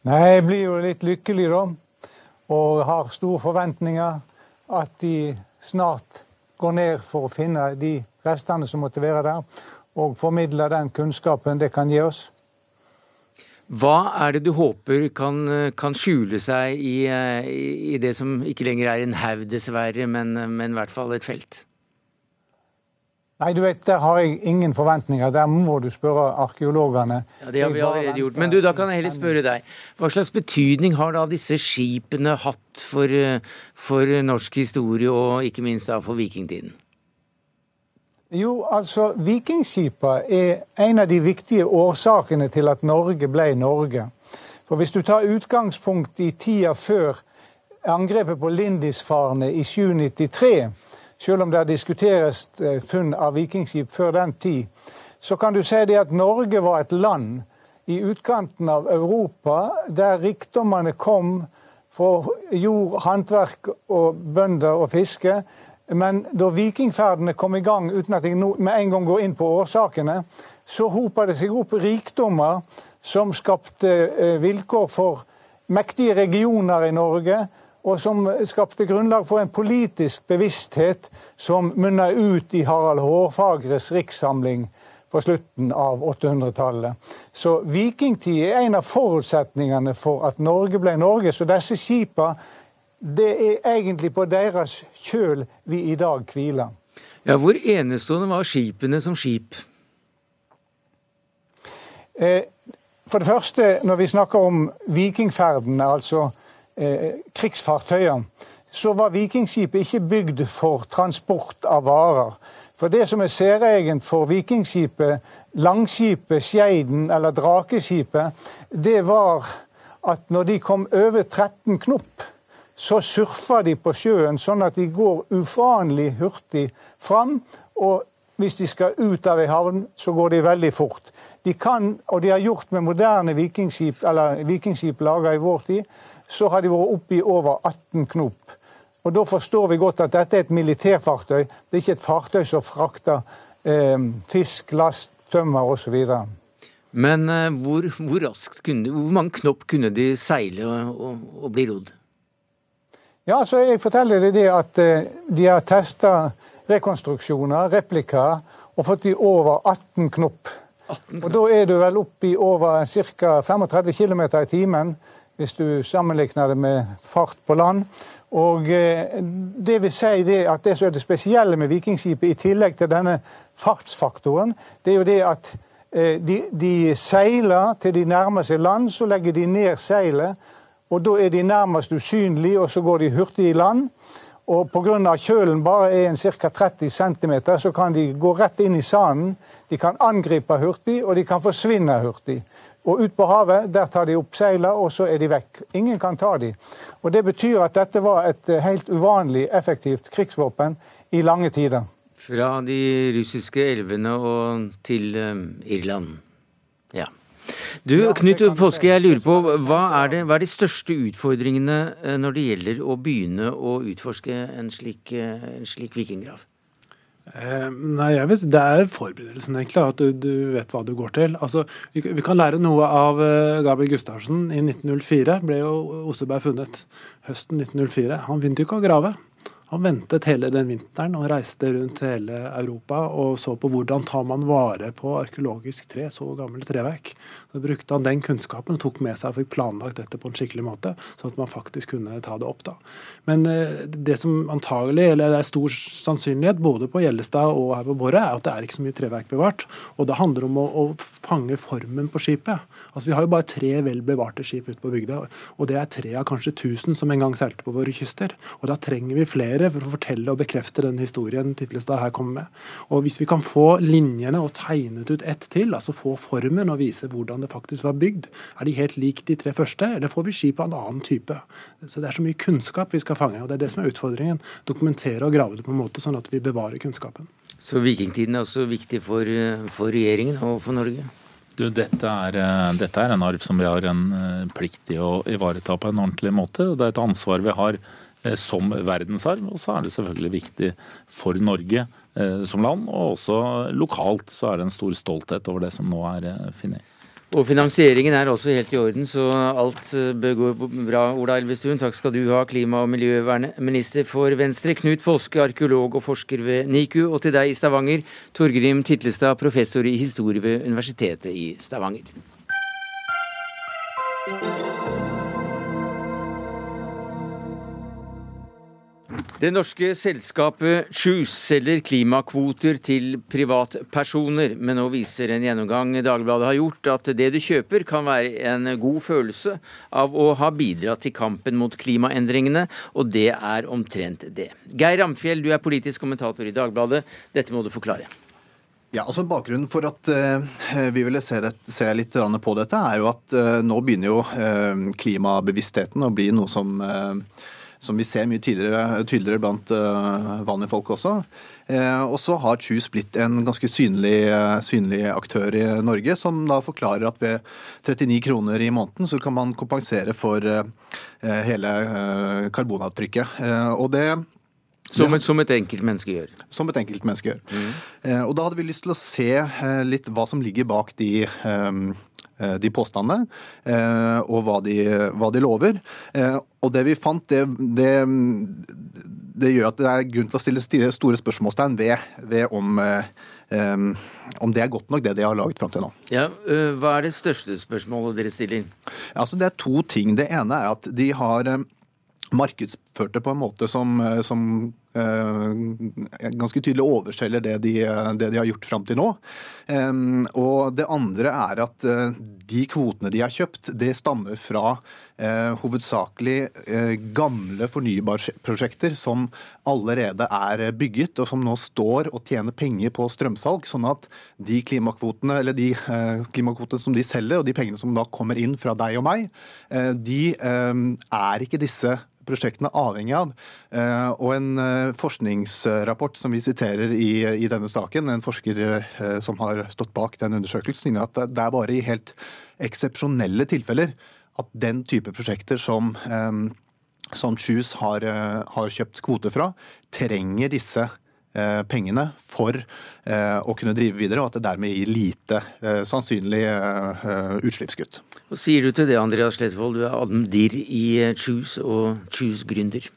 Nei, jeg blir jo litt lykkelig, da. Og har store forventninger. At de snart går ned for å finne de restene som måtte være der, og formidle den kunnskapen det kan gi oss. Hva er det du håper kan, kan skjule seg i, i, det som ikke lenger er en haug, dessverre, men, men i hvert fall et felt? Nei, du vet, Der har jeg ingen forventninger. Der må du spørre arkeologene. Ja, Det har vi allerede gjort. Men du, da kan jeg heller spørre deg. Hva slags betydning har da disse skipene hatt for, for norsk historie, og ikke minst da for vikingtiden? Jo, altså, Vikingskipa er en av de viktige årsakene til at Norge ble Norge. For Hvis du tar utgangspunkt i tida før angrepet på Lindisfarene i 793, selv om det diskuteres funn av vikingskip før den tid, så kan du si det at Norge var et land i utkanten av Europa der rikdommene kom fra jord, håndverk og bønder og fiske. Men da vikingferdene kom i gang, uten at jeg med en gang går inn på årsakene, så hopa det seg opp rikdommer som skapte eh, vilkår for mektige regioner i Norge, og som skapte grunnlag for en politisk bevissthet som munna ut i Harald Hårfagres rikssamling på slutten av 800-tallet. Så vikingtid er en av forutsetningene for at Norge ble Norge. Så disse skipa, det er egentlig på deres kjøl vi i dag hviler. Ja, Hvor enestående var skipene som skip? Eh, for det første, når vi snakker om vikingferdene, altså krigsfartøyer, så var vikingskipet ikke bygd for transport av varer. For det som er særegent for vikingskipet, Langskipet, Skeiden eller Drakeskipet, det var at når de kom over 13 knop, så surfer de på sjøen sånn at de går ufanelig hurtig fram. Og hvis de skal ut av ei havn, så går de veldig fort. De kan, og de har gjort med moderne vikingskip, eller vikingskip laga i vår tid, så har de vært oppe i over 18 knop. Og Da forstår vi godt at dette er et militærfartøy. Det er ikke et fartøy som frakter eh, fisk, last, tømmer osv. Men eh, hvor, hvor, raskt kunne, hvor mange knopp kunne de seile og, og, og bli rodd? Ja, så Jeg forteller deg det at eh, de har testa rekonstruksjoner, replikaer, og fått de over 18 knopp. 18 knopp. Og Da er du vel oppe i over ca. 35 km i timen, hvis du sammenligner det med fart på land. Og eh, Det vil si det at det som er det spesielle med Vikingskipet, i tillegg til denne fartsfaktoren, det er jo det at eh, de, de seiler til de nærmer seg land, så legger de ned seilet. og Da er de nærmest usynlige, og så går de hurtig i land. Og Pga. kjølen bare er en ca. 30 cm, så kan de gå rett inn i sanden. De kan angripe hurtig, og de kan forsvinne hurtig. Og ut på havet, der tar de opp seilene, og så er de vekk. Ingen kan ta dem. Og Det betyr at dette var et eh, helt uvanlig effektivt krigsvåpen i lange tider. Fra de russiske elvene og til um, Irland. Ja. Du, Knut Påske, jeg lurer på, hva er, det, hva er, de største utfordringene når det gjelder å begynne å utforske en slik, en slik vikinggrav? Eh, nei, jeg vet, Det er forberedelsen, egentlig. At du, du, vet hva du går til. Altså, vi, vi kan lære noe av uh, Gabriel Gustavsen. I 1904 ble jo Oseberg funnet. Høsten 1904. Han begynte ikke å grave. Han ventet hele den vinteren og reiste rundt hele Europa og så på hvordan tar man vare på arkeologisk tre, så gammelt treverk. Så brukte han den kunnskapen og tok med seg og fikk planlagt dette på en skikkelig måte, sånn at man faktisk kunne ta det opp. da. Men eh, det som antagelig, eller det er stor sannsynlighet både på Gjellestad og her på Borre, er at det er ikke så mye treverk bevart. Og det handler om å, å fange formen på skipet. Altså Vi har jo bare tre vel bevarte skip ute på bygda, og det er tre av kanskje tusen som en gang seilte på våre kyster. Og da trenger vi flere for å fortelle og bekrefte den historien Titlestad her kommer med. Og Hvis vi kan få linjene og tegnet ut ett til, altså få formen og vise hvordan det faktisk var bygd, er de helt lik de tre første, eller får vi skip av en annen type? Så Det er så mye kunnskap vi skal fange, og det er det som er utfordringen. Dokumentere og grave det på en måte sånn at vi bevarer kunnskapen. Så vikingtiden er også viktig for, for regjeringen og for Norge? Du, dette, er, eh, dette, er, en arv som vi har en eh, plikt i å ivareta på en ordentlig måte. og Det er et ansvar vi har Eh, som verdensarv. Og så er det selvfølgelig viktig for Norge eh, som land, og også lokalt så er det en stor stolthet over det som nå er eh, funnet. Og finansieringen er også helt i orden, så alt bør gå bra. Ola Elvestuen, takk skal du ha, klima- og miljøvernminister for Venstre. Knut Påske, arkeolog og forsker ved NIKU. Og til deg i Stavanger, Torgrim Titlestad, professor i historie ved Universitetet i Stavanger. Det norske selskapet Choose selger klimakvoter til privatpersoner, men nå viser en gjennomgang Dagbladet har gjort at det du kjøper kan være en god følelse av å ha bidratt til kampen mot klimaendringene, og det er omtrent det. Geir Ramfjell, du er politisk kommentator i Dagbladet. Dette må du forklare. Ja, altså Bakgrunnen for at uh, vi ville se, det, se, litt på dette, er jo at uh, nå begynner jo uh, klimabevisstheten å bli noe som som vi ser mye tydeligere, tydeligere blant vanlige folk også. Og så har Choose blitt en ganske synlig, synlig, aktør i Norge, som da forklarer at ved 39 kroner i måneden så kan man kompensere for hele karbonavtrykket. Og det som et, som et enkeltmenneske gjør. Som et enkelt menneske gjør. Mm. Eh, og da hadde vi lyst til å se eh, litt hva som ligger bak de, eh, de påstandene, og hva de, hva de, lover. Og det vi fant, det, det, det, gjør at det er grunn til å stille store spørsmålstegn ved, ved om, om det er godt nok, det de har laget fram til nå. Ja, hva er det største spørsmålet dere stiller? Altså, det er to ting. Det ene er at de har markedsførte på en måte som, eh, som ganske tydelig overselger det de, det de har gjort fram til nå. Um, og det andre er at uh, de kvotene de har kjøpt, det stammer fra hovedsakelig gamle fornybarprosjekter som allerede er bygget, og som nå står og tjener penger på strømsalg. Sånn at de klimakvotene, eller de klimakvotene som de selger, og de pengene som da kommer inn fra deg og meg, de er ikke disse prosjektene avhengig av. Eh, og en eh, forskningsrapport som vi siterer i, i denne saken, en forsker eh, som har stått bak den undersøkelsen, sier at det er bare i helt eksepsjonelle tilfeller at den type prosjekter som som Choose har, har, kjøpt kvote fra, trenger disse pengene for eh, å kunne drive videre, og at det dermed gir lite eh, sannsynlig utslippskutt. Hva sier du til det, Andreas Slettvold, du er admdir i Choose og Choose-gründer?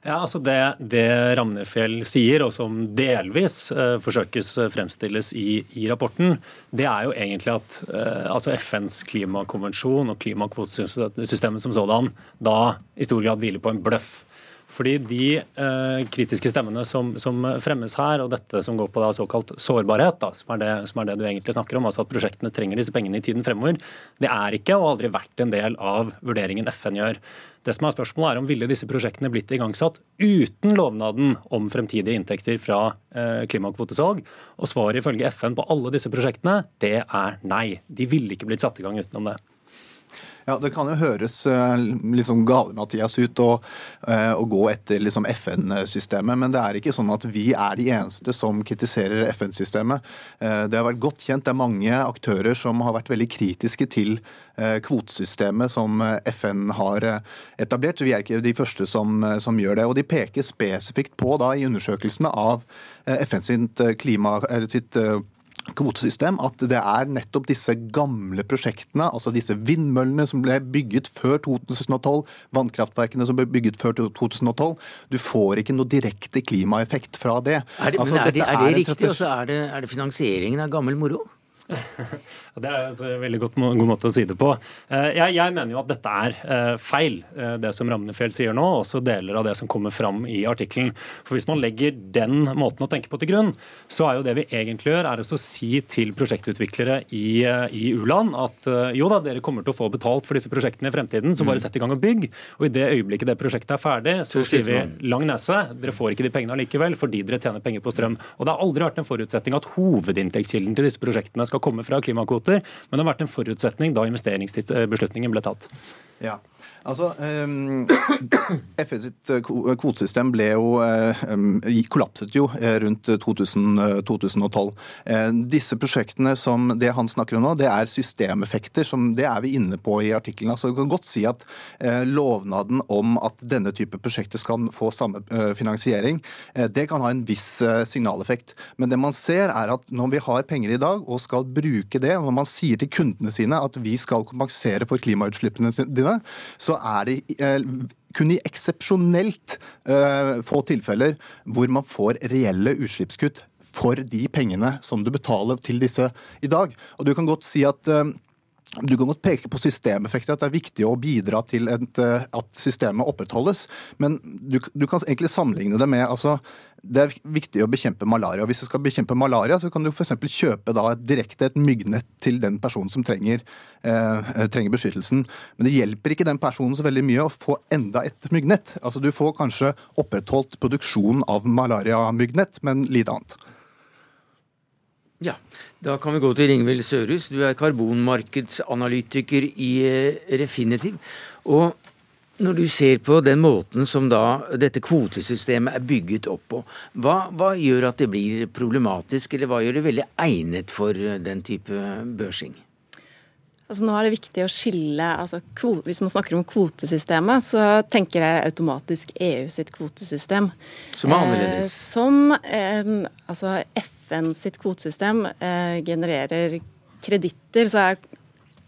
Ja, altså det, det Ramnefjell sier, og som delvis eh, forsøkes fremstilles i, i, rapporten, det er jo egentlig at eh, altså FNs klimakonvensjon og klimakvotesystemet som sådan da i stor grad hviler på en bløff. Fordi de eh, kritiske stemmene som, som, fremmes her, og dette som går på da, såkalt sårbarhet, da, som, er det, som, er det, du egentlig snakker om, altså at prosjektene trenger disse pengene i tiden fremover, det er ikke og aldri vært en del av vurderingen FN gjør. Det som er Spørsmålet er om ville disse prosjektene blitt igangsatt uten lovnaden om fremtidige inntekter fra eh, klimakvotesalg. Og svaret ifølge FN på alle disse prosjektene, det er nei. De ville ikke blitt satt i gang utenom det. Ja, Det kan jo høres liksom gale-Mathias ut å, eh, å, gå etter liksom FN-systemet, men det er ikke sånn at vi er de eneste som kritiserer FN-systemet. Eh, det har vært godt kjent. Det er mange aktører som har vært veldig kritiske til kvotesystemet som FN har etablert. Vi er ikke de første som, som gjør det. Og de peker spesifikt på da i undersøkelsene av FN sitt, klima, sitt kvotesystem at det er nettopp disse gamle prosjektene, altså disse vindmøllene som ble bygget før 2012, vannkraftverkene som ble bygget før 2012. Du får ikke noe direkte klimaeffekt fra det. Er det, altså, er det, er det riktig? Og så er det, er det finansieringen av gammel moro? Det er en veldig godt, god måte å si det på. Eh, jeg, jeg, mener jo at dette er eh, feil, eh, det som Ramnefjell sier nå, og også deler av det som kommer fram i artikkelen. For Hvis man legger den måten å tenke på til grunn, så er jo det vi egentlig gjør, er å si til prosjektutviklere i, i u-land at jo da, dere kommer til å få betalt for disse prosjektene i fremtiden, så bare mm. sett i gang og bygg. Og i det øyeblikket det prosjektet er ferdig, så sier vi lang nese, dere får ikke de pengene allikevel fordi dere tjener penger på strøm. Og det har aldri vært en forutsetning at hovedinntektskilden til disse prosjektene skal komme fra klimakvoter, men det har vært en forutsetning da investeringsbeslutningen ble tatt. Ja, Altså, um, FN sitt eh, kvotesystem ble jo um, kollapset jo eh, rundt 2000, 2012. Disse prosjektene som det han snakker om nå, det er systemeffekter. som Det er vi inne på i artikkelen. Altså, du kan godt si at uh, lovnaden om at denne type prosjekter skal få samme uh, finansiering, uh, det kan ha en viss signaleffekt. Men det man ser er at når vi har penger i dag og skal bruke det, når man sier til kundene sine at vi skal kompensere for klimautslippene dine, så så er det eh, kun i eksepsjonelt uh, få tilfeller hvor man får reelle utslippskutt for de pengene som du betaler til disse i dag. Og du kan godt si at uh, du kan godt peke på systemeffekter, at det er viktig å bidra til et, at systemet opprettholdes. Men du, du, kan egentlig sammenligne det med altså, det er viktig å bekjempe malaria. Hvis du skal bekjempe malaria, så kan du f.eks. kjøpe da direkte et myggnett til den personen som trenger, eh, trenger, beskyttelsen. Men det hjelper ikke den personen så veldig mye å få enda et myggnett. Altså Du får kanskje opprettholdt produksjonen av malariamyggnett, men lite annet. Ja, Da kan vi gå til Ringvild Sørhus. Du er karbonmarkedsanalytiker i eh, Refinitiv. Og Når du ser på den måten som da dette kvotesystemet er bygget opp på, hva, hva, gjør at det blir problematisk, eller hva gjør det veldig egnet for den type børsing? Altså nå er det viktig å skille altså, Hvis man snakker om kvotesystemet, så tenker jeg automatisk EU sitt kvotesystem. Som er annerledes? Eh, som eh, Altså FN sitt kvotesystem eh, genererer kreditter. Så er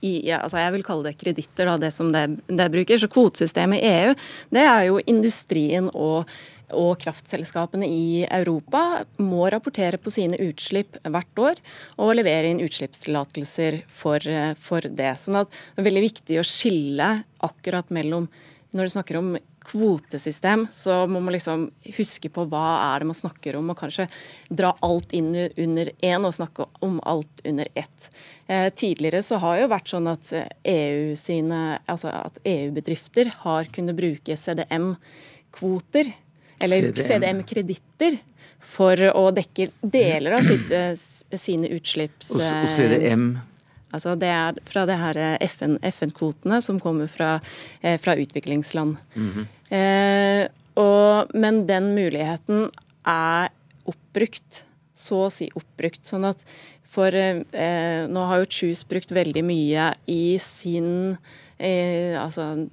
i, ja, altså jeg vil kalle det kreditter, det som det, det bruker. Så kvotesystemet i EU, det er jo industrien og og kraftselskapene i Europa må rapportere på sine utslipp hvert år og levere inn utslippstillatelser for, for det. Sånn at det er veldig viktig å skille akkurat mellom Når du snakker om kvotesystem, så må man liksom huske på hva er det man snakker om, og kanskje dra alt inn under én og snakke om alt under ett. Eh, tidligere så har jo vært sånn at EU-bedrifter altså EU-bedrifter har kunnet bruke CDM-kvoter eller CDM-kreditter for å dekke deler av sitt, eh, sine utslipps... Og, og CDM? Altså Det er fra det her eh, FN-kvotene FN som kommer fra, eh, fra utviklingsland. Mm -hmm. eh, og, men den muligheten er oppbrukt. Så å si oppbrukt. Sånn at for eh, Nå har jo Choose brukt veldig mye i sin eh, Altså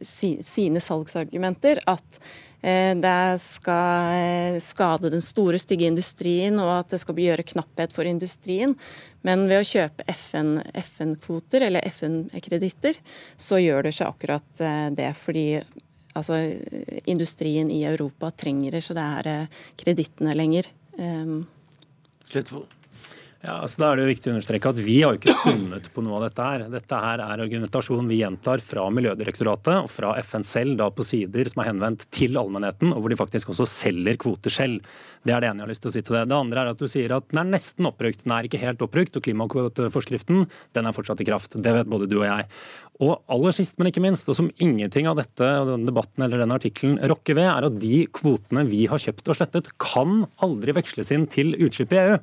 si, sine salgsargumenter at Eh, det skal eh, skade den store, stygge industrien, og at det skal gjøre knapphet for industrien. Men ved å kjøpe FN-kvoter FN eller FN-kreditter, så gjør det seg akkurat eh, det. Fordi altså, industrien i Europa trenger ikke det her kredittene lenger. Slettvold. Ja, altså da er det jo viktig å understreke at Vi har jo ikke funnet på noe av dette. her. Dette her er argumentasjon vi gjentar fra Miljødirektoratet og fra FN selv da på sider som er henvendt til allmennheten, og hvor de faktisk også selger kvoter selv. Det er det ene jeg har lyst til å si til det. Det andre er at du sier at den er nesten oppbrukt. Den er ikke helt oppbrukt, og klimakvoteforskriften den er fortsatt i kraft. Det vet både du og jeg. Og aller sist, men ikke minst, og som ingenting av dette og denne debatten eller denne artikkelen rokker ved, er at de kvotene vi har kjøpt og slettet, kan aldri veksles inn til utslipp i EU.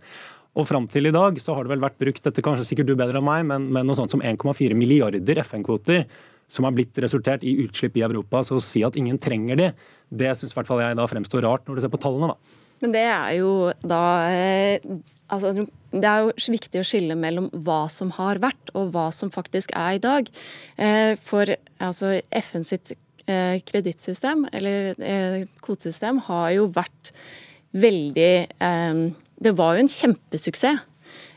Og fram til i dag så har det vel vært brukt dette kanskje sikkert du bedre enn meg, men, men noe sånt som 1,4 milliarder FN-kvoter som har blitt resultert i utslipp i Europa. Så å si at ingen trenger de, det syns i hvert fall jeg da fremstår rart når du ser på tallene, da. Men det er jo da eh, Altså, det er jo viktig å skille mellom hva som har vært, og hva som faktisk er i dag. Eh, for altså, FN sitt eh, kredittsystem, eller kvotesystem, har jo vært veldig det var jo en kjempesuksess.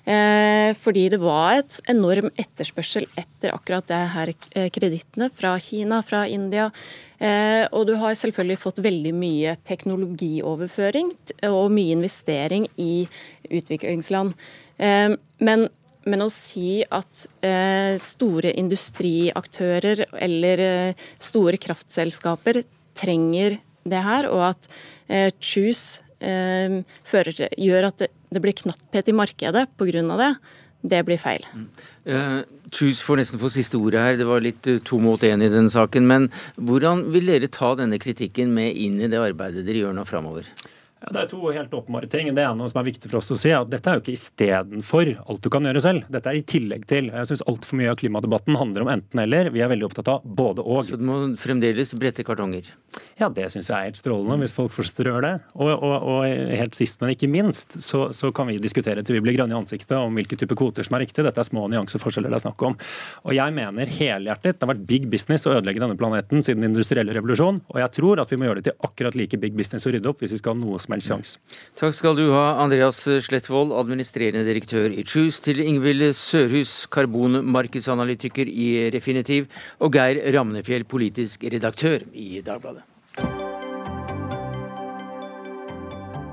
Eh, fordi det var et enorm etterspørsel etter akkurat det her eh, kredittene fra Kina, fra India. Eh, og du har selvfølgelig fått veldig mye teknologioverføring og mye investering i utviklingsland. Men, men, å si at store industriaktører eller store kraftselskaper trenger det her, og at Choose eh, fører, gjør at det, det, blir knapphet i markedet pga. det, det blir feil. Uh, Truls får nesten få siste ordet her. Det var litt uh, to mot én i den saken. Men hvordan vil dere ta denne kritikken med inn i det arbeidet dere gjør nå framover? Ja, det er to helt åpenbare ting. Det ene som er viktig for oss å si, er at dette er jo ikke istedenfor alt du kan gjøre selv. Dette er i tillegg til. Jeg syns altfor mye av klimadebatten handler om enten-eller. Vi er veldig opptatt av både og. Så du må fremdeles brette kartonger? Ja, det syns jeg er helt strålende, hvis folk fortsetter å gjøre det. Og, og, og, helt sist, men ikke minst, så, så, kan vi diskutere til vi blir grønne i ansiktet om hvilke typer kvoter som er riktig. Dette er små nyanseforskjeller det er snakk om. Og jeg mener helhjertet det har vært big business å ødelegge denne planeten siden den industrielle revolusjon, og jeg tror at vi må gjøre det til akkurat like big business å rydde opp hvis vi skal ha noe som helst sjanse. Takk skal du ha, Andreas Slettvold, administrerende direktør i Choose, til Ingvild Sørhus, karbonmarkedsanalytiker i Refinitiv, og Geir Ramnefjell, politisk redaktør i Dagbladet.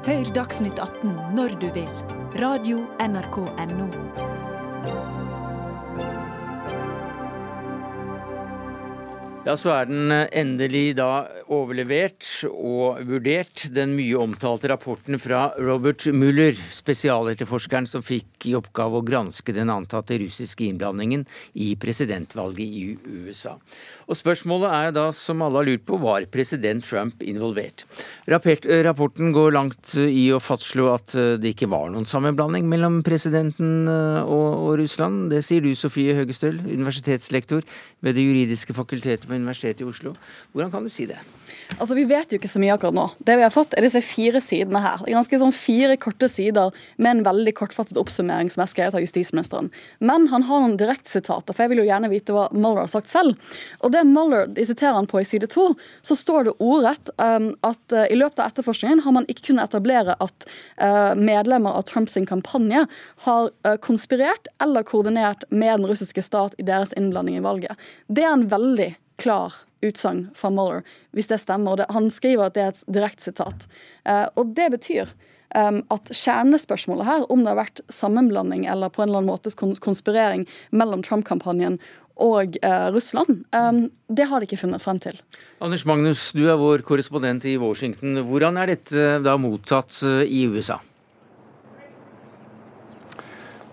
Hør Dagsnytt 18 når du vil. Radio NRK Radio.nrk.no. Ja, så er den endelig da overlevert og vurdert den mye omtalte rapporten fra Robert Mueller, spesialetterforskeren som fikk i oppgave å granske den antatte russiske innblandingen i presidentvalget i USA. Og Spørsmålet er da, som alle har lurt på, var president Trump involvert? Rapporten går langt i å fastslå at det ikke var noen sammenblanding mellom presidenten og, og Russland. Det sier du, Sofie Høgestøl, universitetslektor ved Det juridiske fakultetet på Universitetet i Oslo. Hvordan kan du si det? Altså, Vi vet jo ikke så mye akkurat nå. Det vi har fått er disse fire sidene her. Det er ganske sånn Fire korte sider med en veldig kortfattet oppsummering som er skrevet av justisministeren. Men han har noen direktsitater, for jeg vil jo gjerne vite hva Mueller har sagt selv. Og det Mueller de siterer han på i side to, så står det ordrett um, at uh, i løpet av etterforskningen har man ikke kunnet etablere at uh, medlemmer av Trumps kampanje har uh, konspirert eller koordinert med den russiske stat i deres innblanding i valget. Det er en veldig klar utsagn fra Mueller, hvis det stemmer. Han skriver at det er et direkte sitat. Uh, og det betyr um, at kjernespørsmålet her, om det har vært sammenblanding eller på en eller annen måte konspirering mellom Trump-kampanjen og uh, Russland, um, det har de ikke funnet frem til. Anders Magnus, du er vår korrespondent i Washington. Hvordan er dette da mottatt i USA?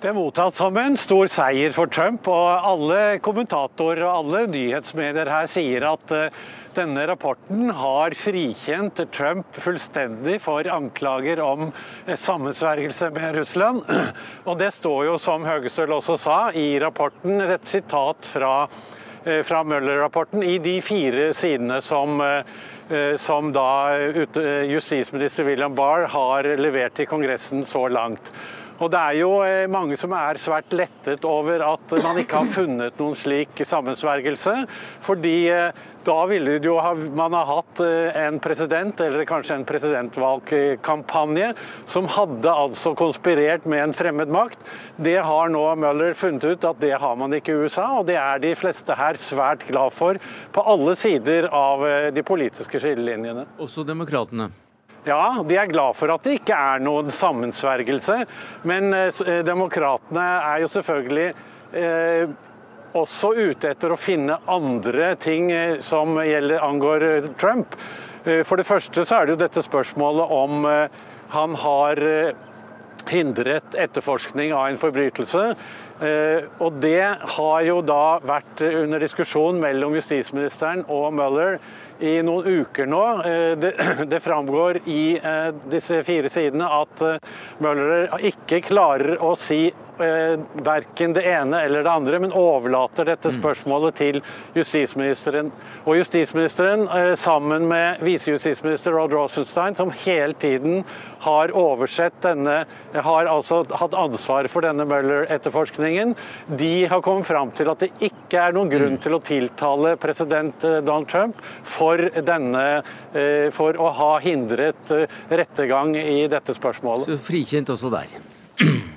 Er mottatt som en stor seier for Trump, og alle kommentatorer og alle nyhetsmedier her sier at eh, denne rapporten har frikjent Trump fullstendig for anklager om eh, sammensvergelse med Russland. Og det står jo, som Høgestøl også sa, i rapporten et sitat fra, eh, fra Møller-rapporten i de fire sidene som som da justisminister William Barr har levert til Kongressen så langt. Og Det er jo eh, mange som er svært lettet over at man ikke har funnet noen slik sammensvergelse. Fordi eh, da ville jo ha, man ha hatt eh, en president, eller kanskje en presidentvalgkampanje, som hadde altså konspirert med en fremmed makt. Det har nå Møller funnet ut at det har man ikke i USA, og det er de fleste her svært glad for på alle sider av de politiske skillelinjene. Også demokratene? Ja, de er glad for at det ikke er noen sammensvergelse. Men eh, eh, demokratene er jo selvfølgelig eh, også ute etter å finne andre ting eh, som gjelder, angår eh, Trump. Eh, for det første så er det jo dette spørsmålet om han har hindret etterforskning av en forbrytelse. Og det har jo da vært under diskusjon mellom justisministeren og Mueller i noen uker nå. Eh, det, det framgår i eh, disse fire sidene at eh, Møller ikke klarer å si verken det ene eller det andre, men overlater dette mm. spørsmålet til justisministeren. Og justisministeren, sammen med visejustisminister Rod Rosenstein, som hele tiden har oversett denne Har altså hatt ansvar for denne Møller-etterforskningen, de har kommet fram til at det ikke er noen grunn mm. til å tiltale president Donald Trump for, denne, eh, for å ha hindret eh, rettergang i dette spørsmålet. Så frikjent også der.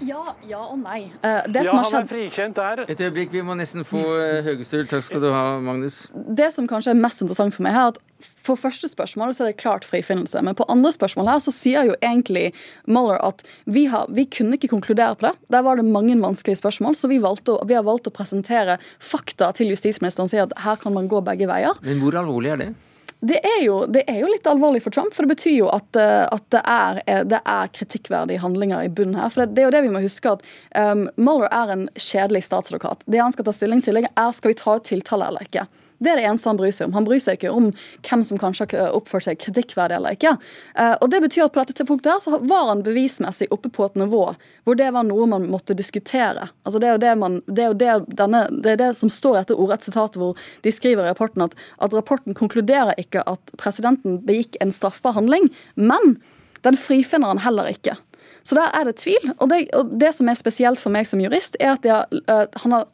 Ja, ja og nei. Uh, det ja, som har han er frikjent der. Et øyeblikk, vi må nesten få Høgestøl. Takk skal du ha, Magnus. Det som kanskje er mest interessant for meg, er at for første spørsmål så er det klart frifinnelse. Men på andre spørsmål her så sier jo egentlig Mueller at vi, har, vi kunne ikke konkludere på det. Der var det mange vanskelige spørsmål, så vi, valgte, vi har valgt å presentere fakta til justisministeren og si at her kan man gå begge veier. Men hvor alvorlig er det? Det er, jo, det er, jo, litt alvorlig for Trump, for det betyr jo at, eh, at det, er, eh, det, er, kritikkverdige handlinger i bunnen her. For det, det, er jo det vi må huske, at um, Mueller er en kjedelig statsadvokat. Det han skal ta stilling til, er skal vi ta ut tiltale eller ikke. Det er det eneste han bryr seg om. Han bryr seg ikke om hvem som kanskje har oppført seg kritikkverdig eller ikke. Eh, og det betyr at på dette punktet her så var han bevismessig oppe på et nivå hvor det var noe man måtte diskutere. Altså det er jo det, man, det, er jo det, denne, det, er det som står etter ordrett sitat hvor de skriver i rapporten at, at rapporten konkluderer ikke at presidenten begikk en straffbar handling, men den frifinner han heller ikke. Så der er det tvil. Og det, og det, som er spesielt for meg som jurist, er at har, uh, han har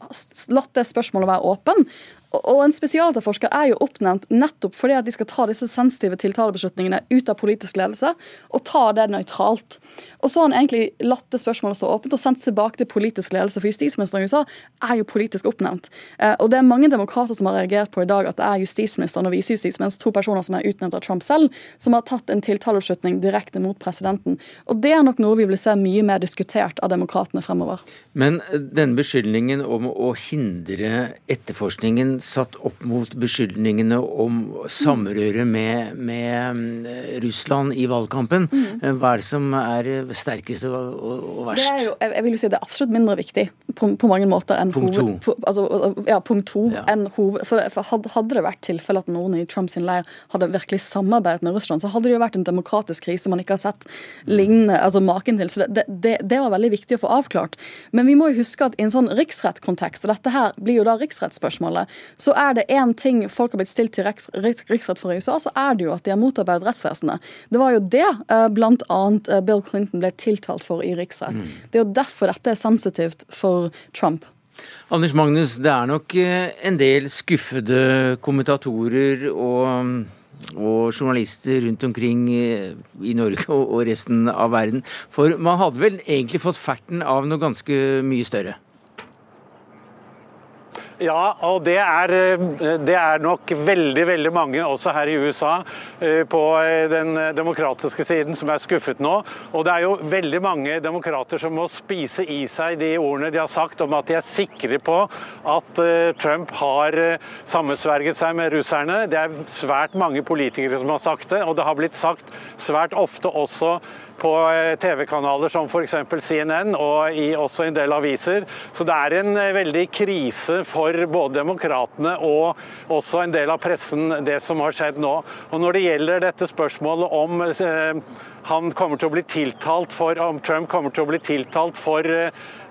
latt det spørsmålet være åpen. Og en spesialetterforsker er jo oppnevnt nettopp fordi at de skal ta disse sensitive tiltalebeslutningene ut av politisk ledelse og ta det nøytralt. Og så har han egentlig latt det spørsmålet stå åpent og sendt tilbake til politisk ledelse. For justisministeren i USA er jo politisk oppnevnt. Eh, og det er mange demokrater som har reagert på i dag at det er justisministeren og visejustisministeren, to personer som er utnevnt av Trump selv, som har tatt en tiltalebeslutning direkte mot presidenten. Og det er nok noe vi vil se mye mer diskutert av demokratene fremover. Men denne beskyldningen om å hindre etterforskningen satt opp mot beskyldningene om samrøre med, med mm, Russland i valgkampen. Mm. Hva er det som er sterkest og, og, verst? Det er jo, jeg vil jo si det er absolutt mindre viktig på, på mange måter enn punkt hoved... To. altså, ja, punkt to ja. enn hoved... For, for, hadde det vært tilfelle at noen i Trumps leir hadde virkelig samarbeidet med Russland, så hadde det jo vært en demokratisk krise man ikke har sett lignende, altså maken til. Så det, det, det var veldig viktig å få avklart. Men vi må jo huske at i en sånn riksrettskontekst, og dette her blir jo da riksrettsspørsmålet, så er det én ting folk har blitt stilt til riks, riksrett for i USA, så er det jo at de har motarbeidet rettsvesenet. Det var jo det uh, bl.a. Bill Clinton ble tiltalt for i riksrett. Mm. Det er jo derfor dette er sensitivt for Trump. Anders Magnus, det er nok eh, en del skuffede kommentatorer og og journalister rundt omkring eh, i Norge og resten av verden. For man hadde vel egentlig fått ferten av noe ganske mye større? Ja, og det er, eh, det er, nok veldig veldig mange også her i USA eh, på eh, den demokratiske siden som er skuffet nå. Og det er jo veldig mange demokrater som må spise i seg de ordene de har sagt om at de er sikre på at Trump har sammensverget seg med russerne. Det er svært mange politikere som har sagt det, og det har blitt sagt svært ofte også på eh, TV-kanaler som f.eks. CNN og i også en del aviser. Så det er en eh, veldig krise for både demokratene og også en del av pressen, det som har skjedd nå. Og Når det gjelder dette spørsmålet om eh, han kommer til å bli tiltalt for, om Trump kommer til å bli tiltalt for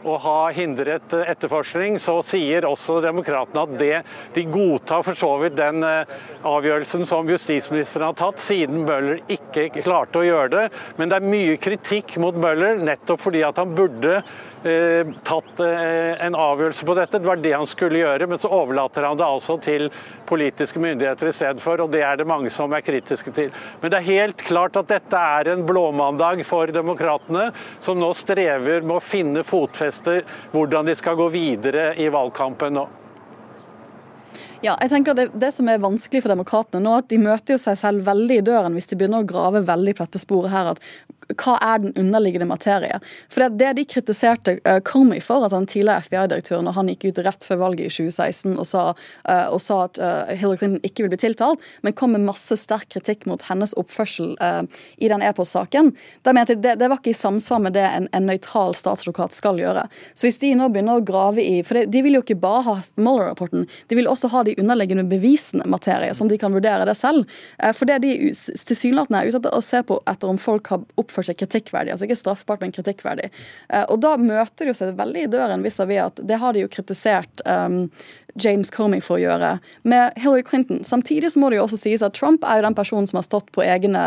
å ha hindret etterforskning, så sier også demokratene at det, de godtar for så vidt den eh, avgjørelsen som justisministeren har tatt, siden Møller ikke klarte å gjøre det. Men det er mye kritikk mot Møller, nettopp fordi at han burde eh, tatt eh, en avgjørelse på dette. Det var det han skulle gjøre, men så overlater han det altså til politiske myndigheter i stedet for, og det er det mange som er kritiske til. Men det er helt klart at dette er en blåmandag for demokratene, som nå strever med å finne fotfeste hvordan de skal gå videre i valgkampen nå. Ja, jeg tenker det, det, som er vanskelig for demokratene nå, at de møter jo seg selv veldig i døren hvis de begynner å grave veldig på dette sporet her. at hva er den underliggende materie? For det, det de kritiserte uh, Comey for, altså den tidligere FBI-direktøren, når han gikk ut rett før valget i 2016 og sa, uh, og sa at uh, Hillary Clinton ikke vil bli tiltalt, men kom med masse sterk kritikk mot hennes oppførsel i den e-postsaken, det, det var ikke i samsvar med det en, en nøytral statsadvokat skal gjøre. Så hvis de nå begynner å grave i For det, de vil jo ikke bare ha Mueller-rapporten, de vil også ha de underliggende bevisende materie, som de kan vurdere det selv. Eh, for det de tilsynelatende er ute etter å se på etter om folk har oppført seg kritikkverdig, altså ikke straffbart, men kritikkverdig. Eh, og da møter det seg veldig i døren vis-à-vis at det har de jo kritisert um, James Comey for å gjøre med Hillary Clinton. Samtidig så må det jo også sies at Trump er jo den personen som har stått på egne,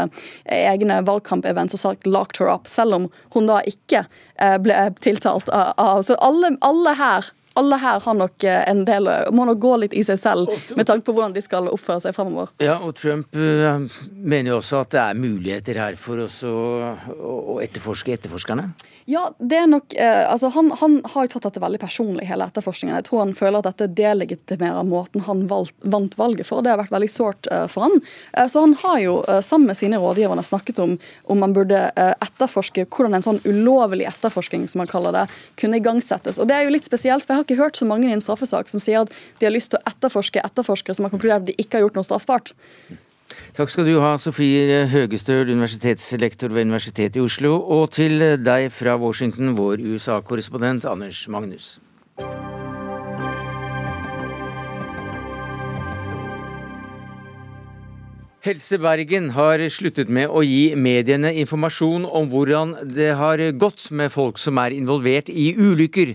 egne valgkampevents og sagt 'locked her up', selv om hun da ikke eh, ble tiltalt av Så alle, alle her alle her har nok eh, en del, må nok gå litt i seg selv med tanke på hvordan de skal oppføre seg fremover. Ja, og Trump uh, mener jo også at det er muligheter her for oss å, å etterforske etterforskerne? Ja, det er nok eh, altså han, han, har jo tatt dette veldig personlig, hele etterforskningen. Jeg tror han føler at dette delegitimerer måten han valgt, vant valget for. Det har vært veldig sårt eh, for han. Eh, så han har jo eh, sammen med sine rådgivere snakket om om man burde eh, etterforske hvordan en sånn ulovlig etterforskning, som han kaller det, kunne igangsettes. Og det er jo litt spesielt, for jeg har ikke hørt så mange i en straffesak som sier at de har lyst til å etterforske etterforskere som har konkludert at de ikke har gjort noe straffbart. Takk skal du ha, Sofie Høgestøl, universitetslektor ved Universitetet i Oslo, og til deg fra Washington, vår USA-korrespondent Anders Magnus. Helse Bergen har sluttet med å gi mediene informasjon om hvordan det har gått med folk som er involvert i ulykker.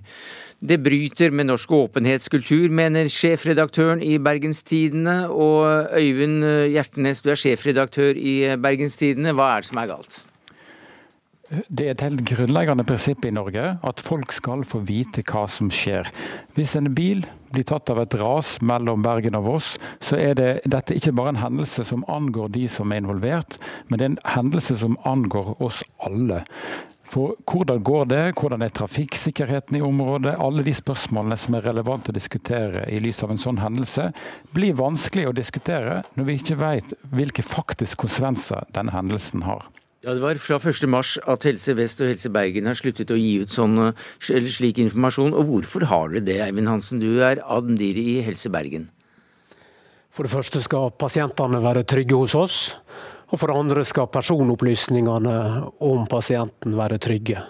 Det bryter med norsk åpenhetskultur, mener sjefredaktøren i Bergenstidene. Og Øyvind Hjertnes, du er sjefredaktør i Bergenstidene. Hva er det som er galt? Det er et helt grunnleggende prinsipp i Norge at folk skal få vite hva som skjer. Hvis en bil blir tatt av et ras mellom Bergen og Voss, så er det, dette ikke bare en hendelse som angår de som er involvert, men det er en hendelse som angår oss alle. For hvordan går det, hvordan er trafikksikkerheten i området? Alle de spørsmålene som er relevante å diskutere i lys av en sånn hendelse, blir vanskelig å diskutere når vi ikke vet hvilke faktiske konsekvenser denne hendelsen har. Ja, Det var fra 1.3 at Helse Vest og Helse Bergen har sluttet å gi ut sånn, slik informasjon. Og hvorfor har dere det, Eivind Hansen? Du er admdir i Helse Bergen. For det første skal pasientene være trygge hos oss. Og for det andre skal personopplysningene om pasienten være trygge.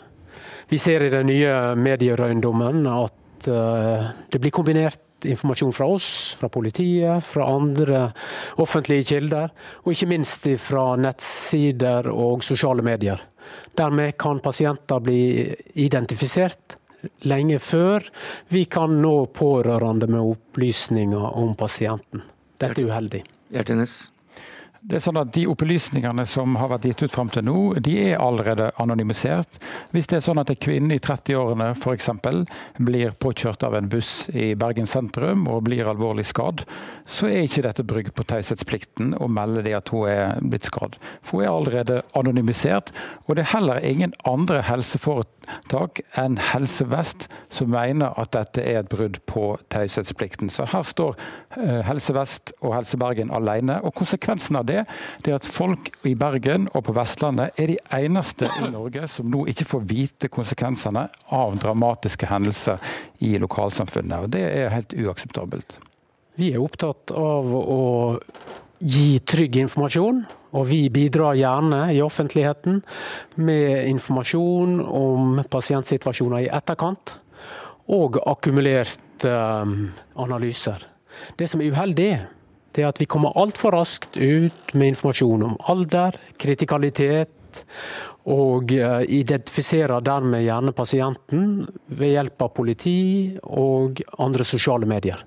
Vi ser i den nye medierøyndommen at eh, det blir kombinert informasjon fra oss, fra politiet, fra andre offentlige kilder, og ikke minst fra nettsider og sosiale medier. Dermed kan pasienter bli identifisert lenge før vi kan nå pårørende med opplysninger om pasienten. Dette er uheldig. Hjertenes. Det er sånn at De opplysningene som har vært gitt ut fram til nå, de er allerede anonymisert. Hvis det er sånn at en kvinne i 30-årene f.eks. blir påkjørt av en buss i Bergen sentrum og blir alvorlig skadd, så er ikke dette brygg på taushetsplikten å melde det at hun er blitt skadd. For hun er allerede anonymisert, og det er heller ingen andre helseforetak enn Helse Vest som mener at dette er et brudd på taushetsplikten. Så her står eh, Helse Vest og Helse Bergen alene. og konsekvensen av det, det er at folk i Bergen og på Vestlandet er de eneste i Norge som nå ikke får vite konsekvensene av dramatiske hendelser i lokalsamfunnet. og Det er helt uakseptabelt. Vi er opptatt av å gi trygg informasjon. Og vi bidrar gjerne i offentligheten med informasjon om pasientsituasjoner i etterkant. Og akkumulerte um, analyser. Det som er uheldig, det er at vi kommer altfor raskt ut med informasjon om alder, kritikalitet, og eh, identifiserer dermed gjerne pasienten ved hjelp av politi og andre sosiale medier.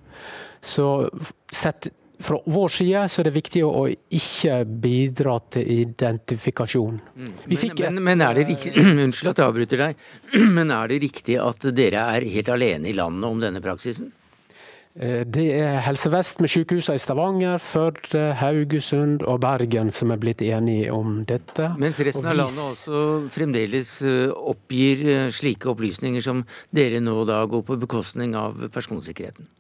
Så sett fra vår side så er det viktig å ikke bidra til identifikasjon. Mm. Men, men, men, er det riktig, Unnskyld at jeg avbryter deg, men er det riktig at dere er helt alene i landet om denne praksisen? Eh, det er Helse Vest med sykehusene i Stavanger, Førde, Haugesund og Bergen som er blitt enige om dette. Mens resten av landet også fremdeles eh, oppgir eh, slike opplysninger som dere nå da går på bekostning av personsikkerheten?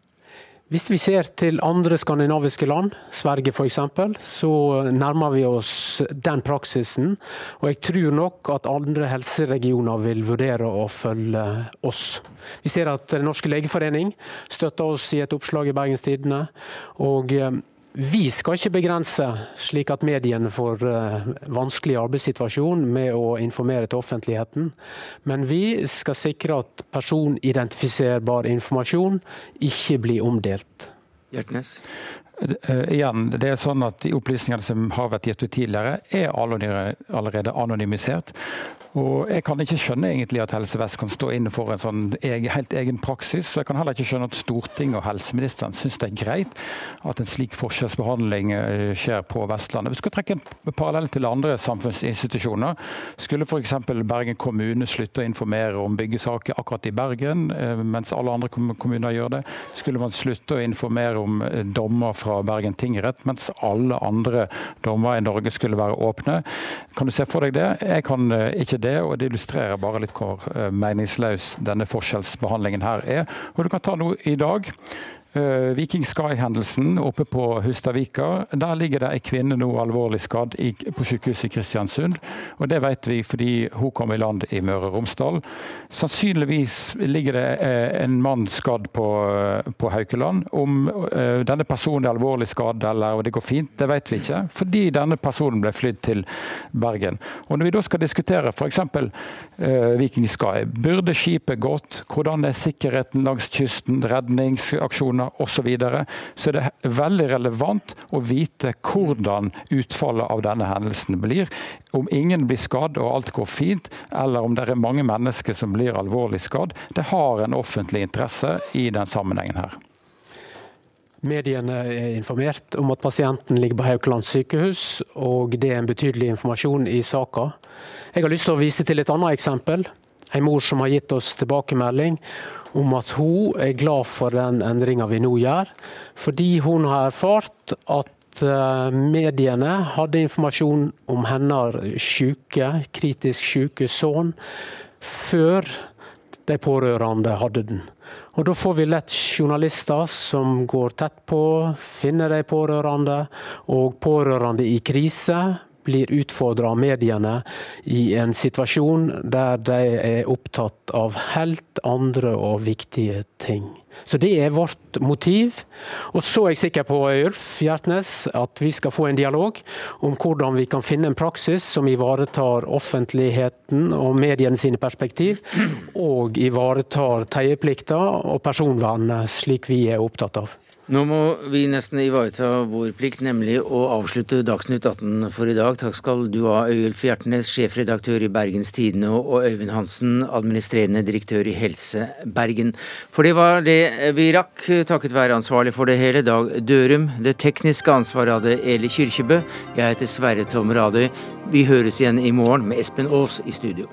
Hvis vi ser til andre skandinaviske land, Sverige f.eks., så nærmer vi oss den praksisen. Og jeg tror nok at andre helseregioner vil vurdere å følge oss. Vi ser at Den norske legeforening støtter oss i et oppslag i Bergens Tidende. Og eh, vi skal ikke begrense slik at mediene får uh, vanskelig arbeidssituasjon med å informere til offentligheten. Men vi skal sikre at personidentifiserbar informasjon ikke blir omdelt. Hjertnes? Uh, igjen, det er sånn at De opplysningene som har vært gitt ut tidligere, er allerede anonymisert. Og Jeg kan ikke skjønne egentlig at Helse Vest kan stå inne for en sånn helt egen praksis. og Jeg kan heller ikke skjønne at Stortinget og helseministeren syns det er greit at en slik forskjellsbehandling eh, skjer på Vestlandet. Vi skal trekke en parallell til andre samfunnsinstitusjoner. Skulle f.eks. Bergen kommune slutte å informere om byggesaker akkurat i Bergen, eh, mens alle andre kommuner gjør det? Skulle man slutte å informere om eh, dommer fra Bergen tingrett, mens alle andre dommer i Norge skulle være åpne? Kan du se for deg det? Jeg kan ikke det det, og det illustrerer bare litt hvor eh, meningsløs denne forskjellsbehandlingen her er. Og Du kan ta noe i dag. Uh, Viking Sky-hendelsen oppe på Hustadvika. Der ligger det ei kvinne nå alvorlig skadd på sykehuset i Kristiansund. og Det vet vi fordi hun kom i land i Møre og Romsdal. Sannsynligvis ligger det uh, en mann skadd på, uh, på Haukeland. Om denne personen er alvorlig skadd eller det går fint, det vet vi ikke. Fordi denne personen ble flydd til Bergen. Og Når vi da skal diskutere f.eks. Viking Sky, burde skipet gått? Hvordan er sikkerheten langs kysten? Redningsaksjoner? Osv., så, så er veldig relevant å vite hvordan utfallet av denne hendelsen blir. Om ingen blir skadd og alt går fint, eller om det er mange mennesker som blir alvorlig skadd. Det har en offentlig interesse i den sammenhengen her. Mediene er informert om at pasienten ligger på Haukeland sykehus, og det er en betydelig informasjon i saka. Jeg har lyst til å vise til et annet eksempel. En mor som har gitt oss tilbakemelding om at hun er glad for den endringa vi nå gjør, fordi hun har erfart at eh, mediene hadde informasjon om hennes syke, kritisk syke sønn før de pårørende hadde den. Og Da får vi lett journalister som går tett på, finner de pårørende, og pårørende i krise blir utfordra av mediene i en situasjon der de er opptatt av helt andre og viktige ting. Så det er vårt motiv. Og så er jeg sikker på Ulf Hjertnes, at vi skal få en dialog om hvordan vi kan finne en praksis som ivaretar offentligheten og mediene sine perspektiv, og ivaretar teieplikta og personvernet, slik vi er opptatt av. Nå må vi nesten ivareta vår plikt, nemlig å avslutte Dagsnytt 18 for i dag. Takk skal du ha, Øyulf Hjertnes, sjefredaktør i Bergens Tidende, og Øyvind Hansen, administrerende direktør i Helse Bergen. For det var det vi rakk, takket være ansvarlig for det hele, Dag Dørum. Det tekniske ansvaret hadde Eli Kyrkjebø. Jeg heter Sverre Tom Radøy. Vi høres igjen i morgen med Espen Aas i studio.